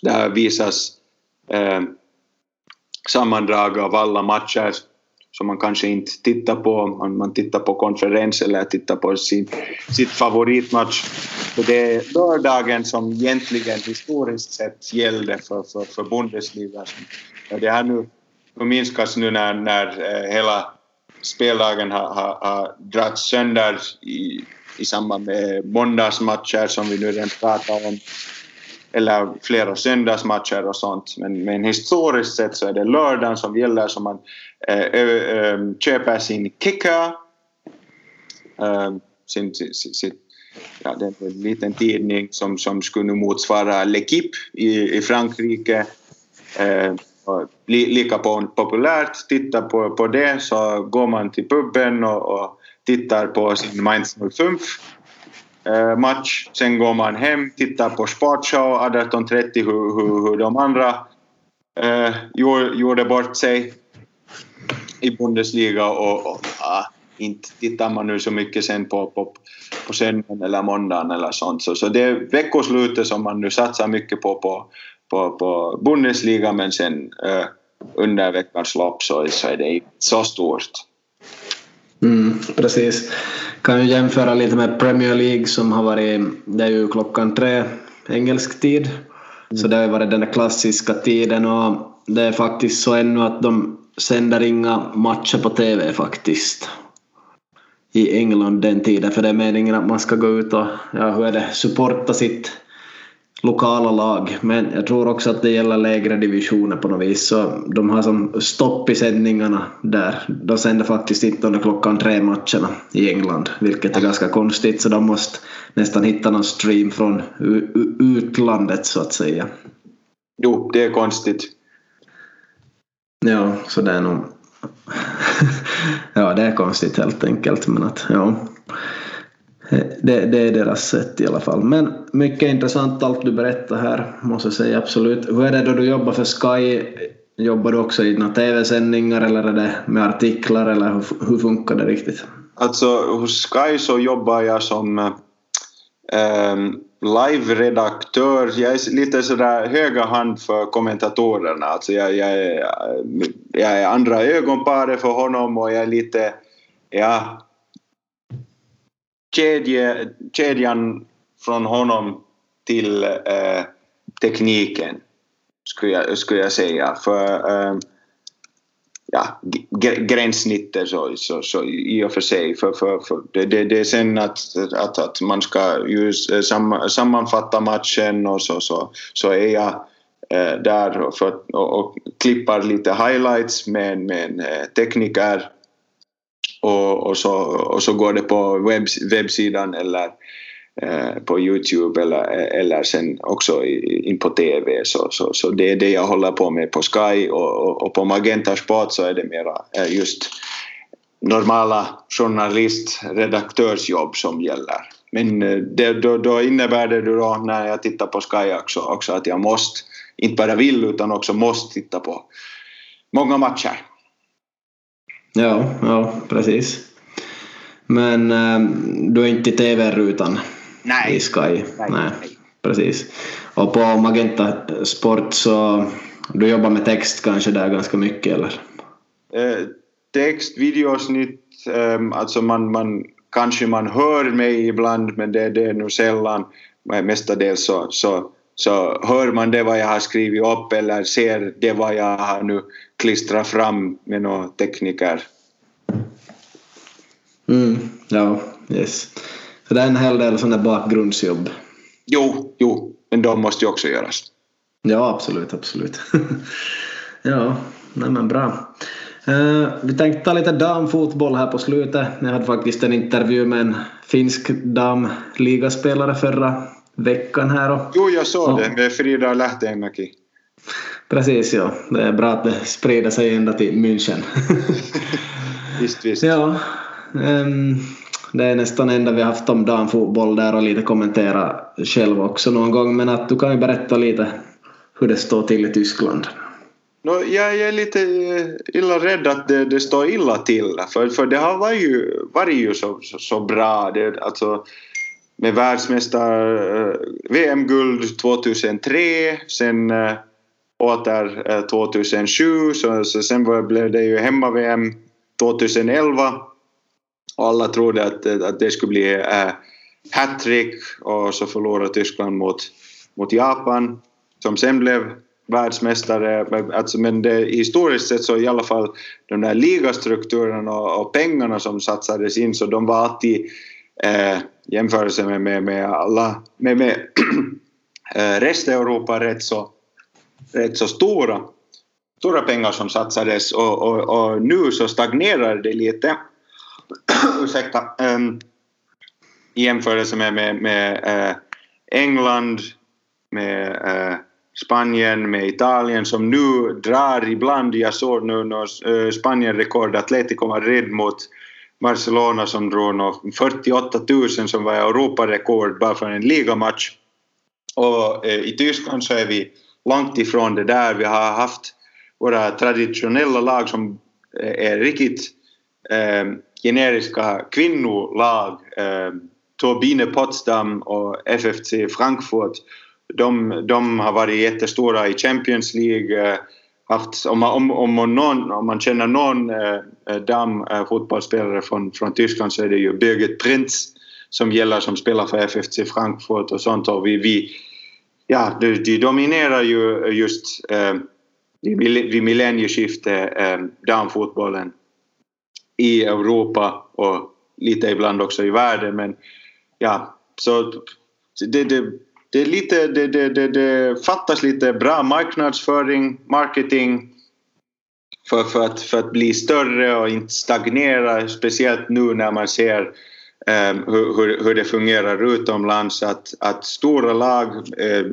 Där visas eh, sammandrag av alla matcher som man kanske inte tittar på. Man, man tittar på konferens eller tittar på sin, sitt favoritmatch. Så det är lördagen som egentligen historiskt sett gällde för, för, för Bundesliga. Det har nu minskats nu när, när eh, hela speldagen har, har, har dragits sönder i, i samband med måndagsmatcher som vi nu redan pratar om eller flera söndagsmatcher och sånt. Men, men historiskt sett så är det lördagen som gäller så man äh, äh, köper sin kicker, äh, sin, sin, sin, ja, det är en liten tidning som, som skulle motsvara L'Equipe i, i Frankrike. Eh, li, lika populärt, titta på, på det så går man till puben och, och tittar på sin Mainz 05 eh, match. Sen går man hem, tittar på Sportshow 18.30 hur, hur, hur de andra eh, gjorde bort sig i Bundesliga och, och ah, inte tittar man nu så mycket sen på, på, på söndagen eller måndagen eller sånt. Så, så det är veckoslutet som man nu satsar mycket på på, på, på Bundesliga men sen eh, under veckans lopp så, så är det inte så stort. Mm, precis. Kan ju jämföra lite med Premier League som har varit, det är ju klockan tre engelsk tid. Mm. Så det har varit den där klassiska tiden och det är faktiskt så ännu att de sänder inga matcher på TV faktiskt. I England den tiden för det är meningen att man ska gå ut och, ja hur är det, supporta sitt lokala lag. Men jag tror också att det gäller lägre divisioner på något vis. Så de har som stopp i sändningarna där. De sänder faktiskt inte under klockan tre matcherna i England, vilket är ganska konstigt. Så de måste nästan hitta någon stream från utlandet så att säga. Jo, det är konstigt. Ja, så det är nog... ja, det är konstigt helt enkelt. Men att, ja. Eh, det, det, är deras sätt i alla fall. Men mycket intressant allt du berättar här, måste jag säga absolut. Hur är det då du jobbar för Sky? Jobbar du också i några TV-sändningar eller är det med artiklar eller hur, hur funkar det riktigt? Alltså hos Sky så jobbar jag som eh, live-redaktör. Jag är lite sådär höga hand för kommentatorerna. Alltså jag, jag, är, jag är andra ögonparet för honom och jag är lite ja, kedje, kedjan från honom till eh, tekniken skulle jag, skulle jag säga. För eh, ja, gränssnittet så, så, så i och för sig. För, för, för det, det, det är sen att, att, att man ska just eh, sam, sammanfatta matchen och så, så, så är jag eh, där och, för, och, och klippar lite highlights med, en eh, tekniker och, och, så, och så går det på webb, webbsidan eller eh, på Youtube eller, eller sen också in på TV. Så, så, så det är det jag håller på med på Sky och, och, och på Magenta Sport så är det mera eh, just normala journalist redaktörsjobb som gäller. Men eh, det, då, då innebär det då när jag tittar på Sky också, också att jag måste, inte bara vill utan också måste titta på många matcher. Ja, ja precis. Men äh, du är inte i TV-rutan i Sky? Nej, nej. Precis. Och på Magenta Sport så du jobbar med text kanske där ganska mycket eller? Eh, text, videosnitt, eh, alltså man, man kanske man hör mig ibland men det, det är nog sällan. Mestadels så, så, så hör man det vad jag har skrivit upp eller ser det vad jag har nu klistrat fram med några tekniker. Mm, ja, yes. Så det är en hel del sådana bakgrundsjobb. Jo, jo, men de måste ju också göras. Ja, absolut, absolut. ja, nej men bra. Uh, vi tänkte ta lite damfotboll här på slutet. Jag hade faktiskt en intervju med en finsk damligaspelare förra veckan här. Och, jo, jag såg det med Frida Lähteenmäki. Precis, ja. Det är bra att det sprider sig ända till München. visst, visst. Ja. Um, det är nästan enda vi har haft om damfotboll där och lite kommentera själv också någon gång. Men att du kan ju berätta lite hur det står till i Tyskland. No, jag är lite eh, illa rädd att det, det står illa till. För, för det har varit ju, varit ju så, så, så bra. Det, alltså, med världsmästar... Eh, VM-guld 2003, sen eh, åter eh, 2007, så, så sen blev det ju hemma-VM 2011 och alla trodde att, att det skulle bli äh, hattrick och så förlorade Tyskland mot, mot Japan som sen blev världsmästare. Alltså, men det, historiskt sett så i alla fall de där ligastrukturerna och, och pengarna som satsades in så de var alltid eh, jämförelse med, med, med alla med, med resten av Europa rätt så, rätt så stora stora pengar som satsades och, och, och nu så stagnerar det lite ursäkta, um, i jämförelse med, med, med uh, England, med uh, Spanien, med Italien som nu drar ibland. Jag såg nu när uh, eh, Spanien rekord Atletico Madrid mot Barcelona som drog nog 48 000 som var Europarekord bara för en ligamatch. Och eh, i Tyskland så är vi långt ifrån det där. Vi har haft våra traditionella lag som eh, är riktigt eh, generiska kvinnolag, eh, Turbine Potsdam och FFC Frankfurt, de, de har varit jättestora i Champions League. Eh, Haft, om, man, om, om, någon, om man känner någon eh, eh damfotbollsspelare eh, från, från Tyskland så är det ju Birgit Prinz som gäller som spelar för FFC Frankfurt och sånt. Och vi, vi, ja, de, de dominerar ju just eh, vid millennieskiftet eh, damfotbollen i Europa och lite ibland också i världen. Men ja, så det, det, det, är lite, det, det, det, det fattas lite bra marknadsföring, marketing för, för, att, för att bli större och inte stagnera. Speciellt nu när man ser eh, hur, hur det fungerar utomlands. Att, att stora lag, eh,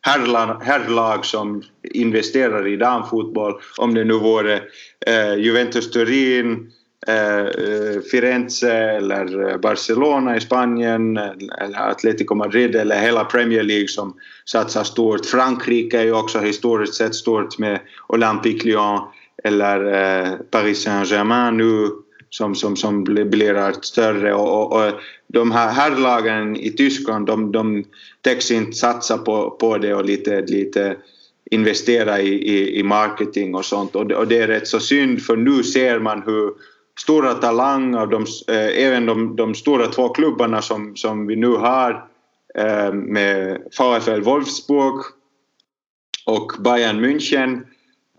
herrlag, herrlag som investerar i damfotboll, om det nu vore eh, Juventus Turin, eh, Eh, eh, Firenze eller eh, Barcelona i Spanien eller Atletico Madrid eller hela Premier League som satsar stort. Frankrike är ju också historiskt sett stort med Olympique Lyon eller Paris Saint-Germain nu som, som, som blir allt större och, och, och de här herrlagen i Tyskland de, de täcks inte satsa på, på det och lite, lite investera i, i, i marketing och sånt och det, och det är rätt så synd för nu ser man hur stora talanger, de, eh, även de, de, stora två klubbarna som, som vi nu har eh, med VfL Wolfsburg och Bayern München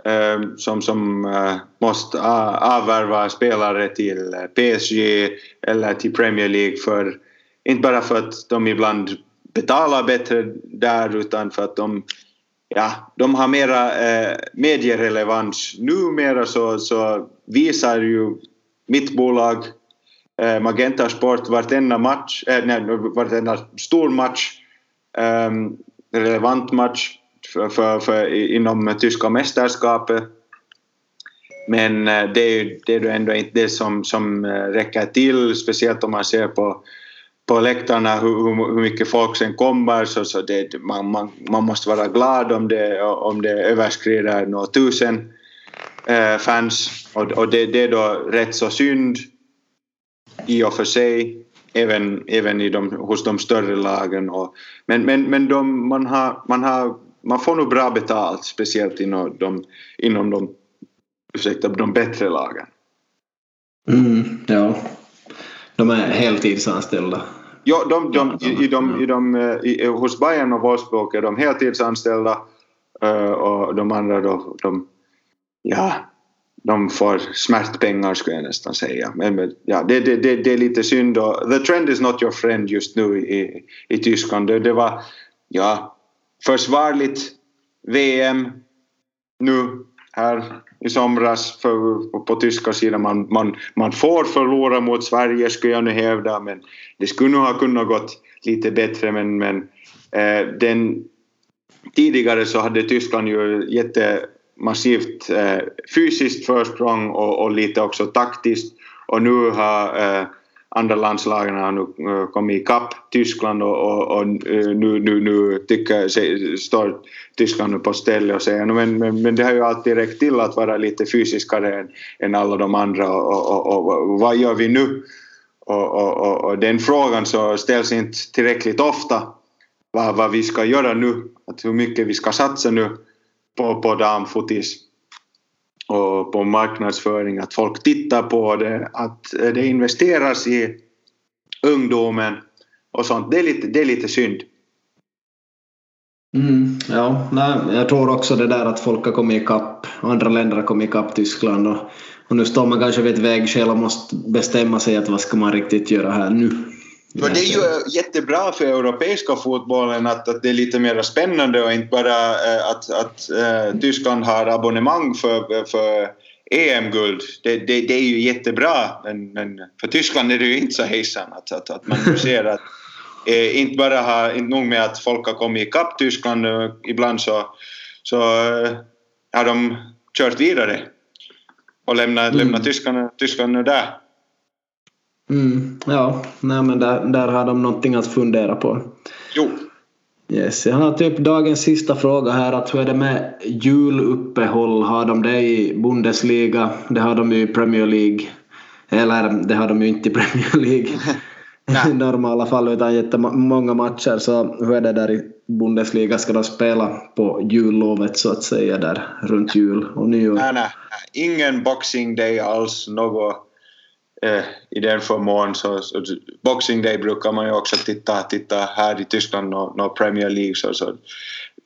eh, som, som eh, måste avvärva spelare till eh, PSG eller till Premier League för inte bara för att de ibland betalar bättre där utan för att de ja, de har mera eh, medierelevans. Numera så, så visar ju mitt bolag eh, Magenta Sport vartenda match, eh, nej, vartenda stor match, eh, relevant match för, för, för, inom tyska mästerskapet. Men eh, det är ju det är ändå inte det som, som eh, räcker till, speciellt om man ser på på läktarna hur, hur mycket folk sen kommer så, så det, man, man, man måste vara glad om det, om det överskrider några tusen eh, fans och, och det, det är då rätt så synd i och för sig även, även i de, hos de större lagen. Och, men men, men de, man, har, man, har, man får nog bra betalt speciellt inom de, inom de, ursäkta, de bättre lagen. Mm, ja. De är heltidsanställda. Ja, de, de, i, i de, i de, i, hos Bayern och Wolfsburg är de heltidsanställda uh, och de andra då, de, ja, de får smärtpengar skulle jag nästan säga. Men, men ja, det, det, det, det, är lite synd och the trend is not your friend just nu i, i Tyskland. Det, det var ja, försvarligt VM nu här i somras för, på, på tyska sidan. Man, man, man får förlora mot Sverige skulle jag nu hävda men det skulle nog ha kunnat gått lite bättre men, men eh, den, tidigare så hade Tyskland ju jätte massivt eh, fysiskt försprång och, och lite också taktiskt och nu har eh, andra landslagen har nu eh, kommit ikapp Tyskland och, och, och eh, nu, nu, nu tycker, står Tyskland på stället och säger men, men, men det har ju alltid räckt till att vara lite fysiskare än, än alla de andra och, och, och vad gör vi nu? Och, och, den frågan så ställs inte tillräckligt ofta vad, vad vi ska göra nu, att hur mycket vi ska satsa nu på, på damfotis och på marknadsföring, att folk tittar på det, att det investeras i ungdomen och sånt. Det är lite, det är lite synd. Mm, ja, nej, jag tror också det där att folk har kommit ikapp, andra länder har kommit ikapp Tyskland och, och nu står man kanske vid ett vägskäl och måste bestämma sig att vad ska man riktigt göra här nu. För det är ju jättebra för europeiska fotbollen att, att det är lite mer spännande och inte bara äh, att, att äh, Tyskland har abonnemang för, för EM-guld. Det, det, det, är ju jättebra men, men för Tyskland är det ju inte så hejsan att, att, att man ser att äh, inte bara har, inte nog med att folk har kommit ikapp Tyskland ibland så, så har de kört vidare och lämnat, mm. lämnat Tyskland, Tyskland där. Mm, ja, nej men där, där har de någonting att fundera på. Jo. Yes, jag har typ dagens sista fråga här att hur är det med juluppehåll? Har de det i Bundesliga? Det har de ju i Premier League. Eller det har de ju inte i Premier League i normala fall utan jättemånga matcher. Så hur är det där i Bundesliga? Ska de spela på jullovet så att säga där runt jul och nyår? Nej, nej. Ingen boxing day alls. Något eh, i den förmån. Så, så, Boxing Day brukar man ju också titta, titta här i Tyskland no, no Premier League. Så, så.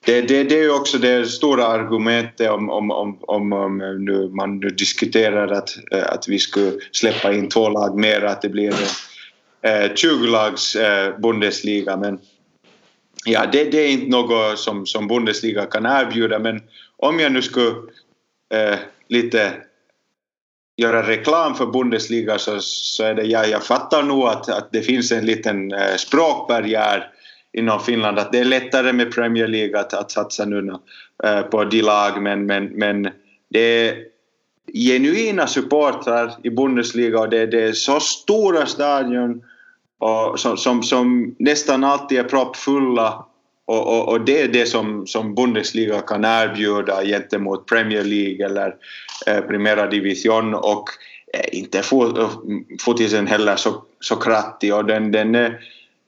Det, det, det är ju också det stora argumentet om, om, om, om, om nu man nu diskuterar att, eh, att vi skulle släppa in två lag mer, att det blir en eh, 20-lags eh, Bundesliga. Men ja, det, det är inte något som, som Bundesliga kan erbjuda men om jag nu skulle eh, lite göra reklam för Bundesliga så, så är det, ja, jag fattar nog att, att det finns en liten eh, språkbarriär inom Finland, att det är lättare med Premier League att, att satsa nu eh, på de lag men, men, men det är genuina supportrar i Bundesliga och det, det är så stora stadion och, som, som, som nästan alltid är proppfulla och, och, och, det är det som, som Bundesliga kan erbjuda gentemot Premier League eller eh, Primera Division och eh, inte fotisen heller så, så krattig och den, den är,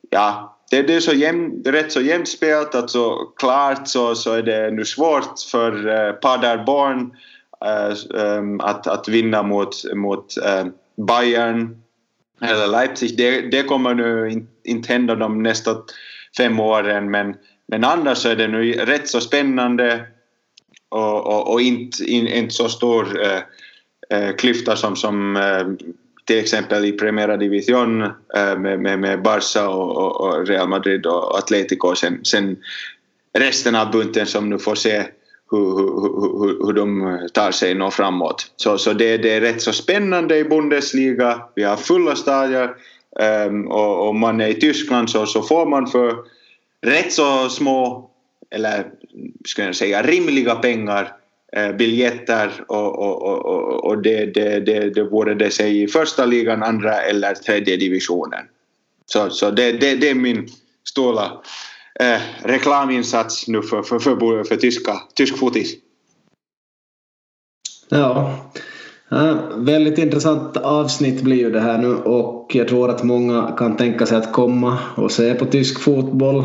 ja, det, det är så jäm, rätt så jämnt spelat, alltså klart så, så är det nu svårt för eh, Paderborn eh, ehm, att, att vinna mot, mot eh, Bayern eller Leipzig. Det, det kommer nu inte, in hända de nästa fem åren men, men annars är det nu rätt så spännande och, och, och inte, inte så stor eh, eh, klyfta som, som eh, till exempel i Primera Division eh, med, med, med Barca och, och, Real Madrid och Atletico sen, sen resten av bunten som nu får se hur, hur, hur de tar sig nå framåt. Så, så det, det är rätt så spännande i Bundesliga. Vi har fulla stadier Ehm, och, och man är i Tyskland så, så får man för rätt så små eller ska jag säga rimliga pengar eh, biljetter och, och, och, och det, det, det, det vore det sig i första ligan, andra eller tredje divisionen. Så, så det, det, det är min stora eh, reklaminsats nu för, för, för, för tyska, tysk fotis. Ja ja, väldigt intressant avsnitt blir ju det här nu och jag tror att många kan tänka sig att komma och se på tysk fotboll.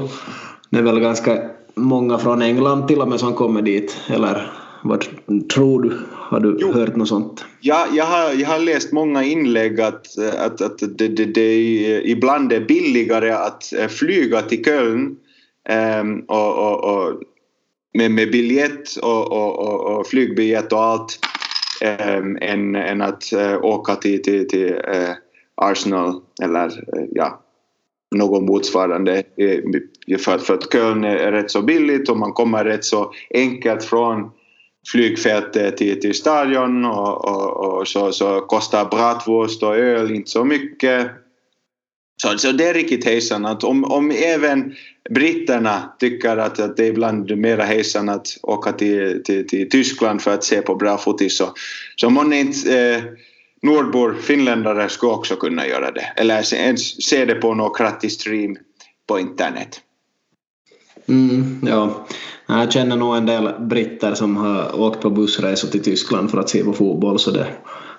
Det är väl ganska många från England till och med som kommer dit, eller vad tror du? Har du jo. hört något sånt? Ja, jag, har, jag har läst många inlägg att, att, att det, det, det ibland är billigare att eh, flyga till Köln um, och, och, och, med, med biljett och, och, och, flygbiljett och allt eh, än, än att eh, åka till, till, till eh, Arsenal eller uh, ja, någon motsvarande för, för att Köln är rätt så billigt och man kommer rätt så enkelt från flygfältet till, till stadion och, och, och så, så kostar bratwurst och öl inte så mycket. Så, så det är riktigt hejsan att om, om även britterna tycker att, att det är ibland mera hejsan att åka till, till, till Tyskland för att se på bra fotis så, så månne inte eh, nordbor, finländare skulle också kunna göra det. Eller ens se det på någon krattig stream på internet. Mm, ja, jag känner nog en del britter som har åkt på bussresor till Tyskland för att se på fotboll så det,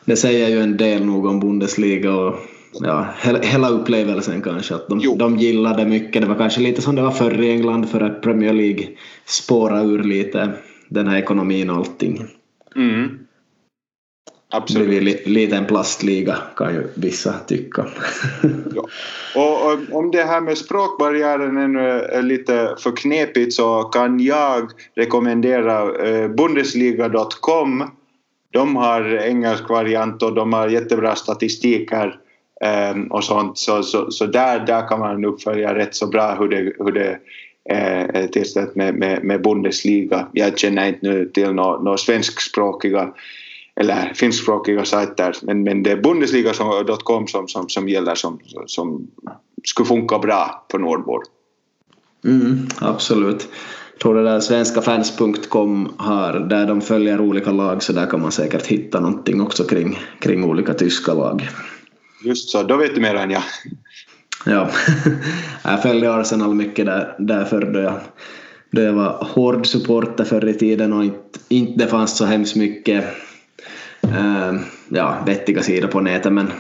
det säger ju en del nog om Bundesliga och ja, hela upplevelsen kanske. Att de, de gillade mycket. Det var kanske lite som det var förr i England för att Premier League spåra ur lite den här ekonomin och allting. Mm. Absolut. Blivit lite en plastliga kan ju vissa tycka. ja. och, och, om det här med språkbarriären är lite för knepigt så kan jag rekommendera eh, Bundesliga.com. De har engelsk variant och de har jättebra statistiker um, Ehm, och sånt. Så, så, så där, där kan man nog följa rätt så bra hur det, hur det eh, är tillställt med, med, med Bundesliga. Jag känner inte nu till några no svenskspråkiga eller finskspråkiga sajter men, men det är Bundesliga.com som, som, som gäller som, som skulle funka bra på Nordbord. Mm, absolut. Jag tror det där svenskafans.com har, där de följer olika lag så där kan man säkert hitta någonting också kring, kring olika tyska lag. Just så, då vet du mer än jag. Ja, jag följde Arsenal mycket där, därför då jag, då jag var hård supporter förr i tiden och inte, inte det fanns så hemskt mycket äh, ja, vettiga sidor på nätet men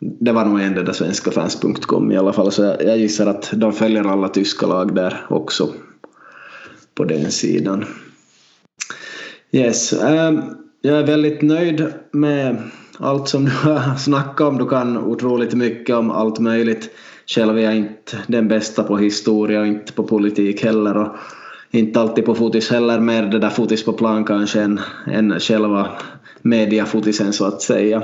det var nog ändå där svenskafans.com i alla fall så jag, jag gissar att de följer alla tyska lag där också på den sidan. Yes, äh, jag är väldigt nöjd med allt som du har snackat om. Du kan otroligt mycket om allt möjligt. Själv är jag inte den bästa på historia och inte på politik heller. Och inte alltid på fotis heller, mer det där fotis på plan kanske än, än själva mediafotisen så att säga.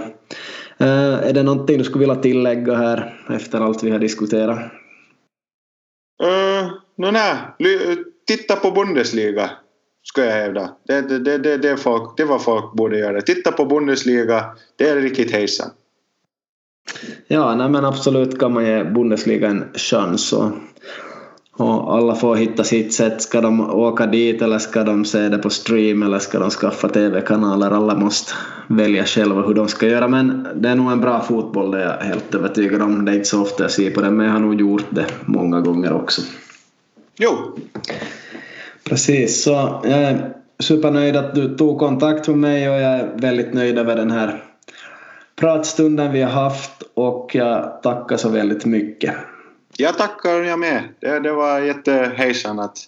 Uh, är det någonting du skulle vilja tillägga här efter allt vi har diskuterat? Uh, no, nej, titta på Bundesliga skulle jag hävda. Det, det, det, det, folk, det vad folk borde göra. Titta på Bundesliga, det är riktigt hejsan. Ja, nej men absolut kan man ge Bundesliga en chans. Och, och alla får hitta sitt sätt. Ska de åka dit eller ska de se det på stream eller ska de skaffa TV-kanaler? Alla måste välja själva hur de ska göra. Men det är nog en bra fotboll, det är jag helt övertygad om. Det är inte så ofta jag ser på det, men jag har nog gjort det många gånger också. Jo. Precis, så jag är supernöjd att du tog kontakt med mig och jag är väldigt nöjd över den här pratstunden vi har haft och jag tackar så väldigt mycket. Jag tackar jag med. Det, det var jättehejsan att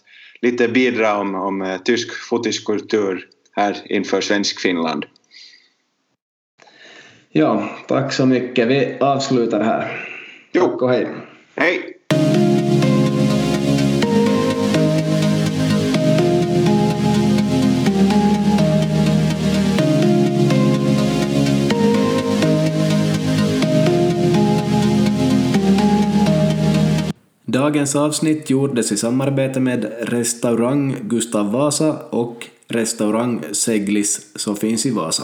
lite bidra om, om eh, tysk fotiskultur här inför svensk Finland. Ja, tack så mycket. Vi avslutar här. Jo. Tack och hej. Hej. Dagens avsnitt gjordes i samarbete med restaurang Gustav Vasa och restaurang Seglis som finns i Vasa.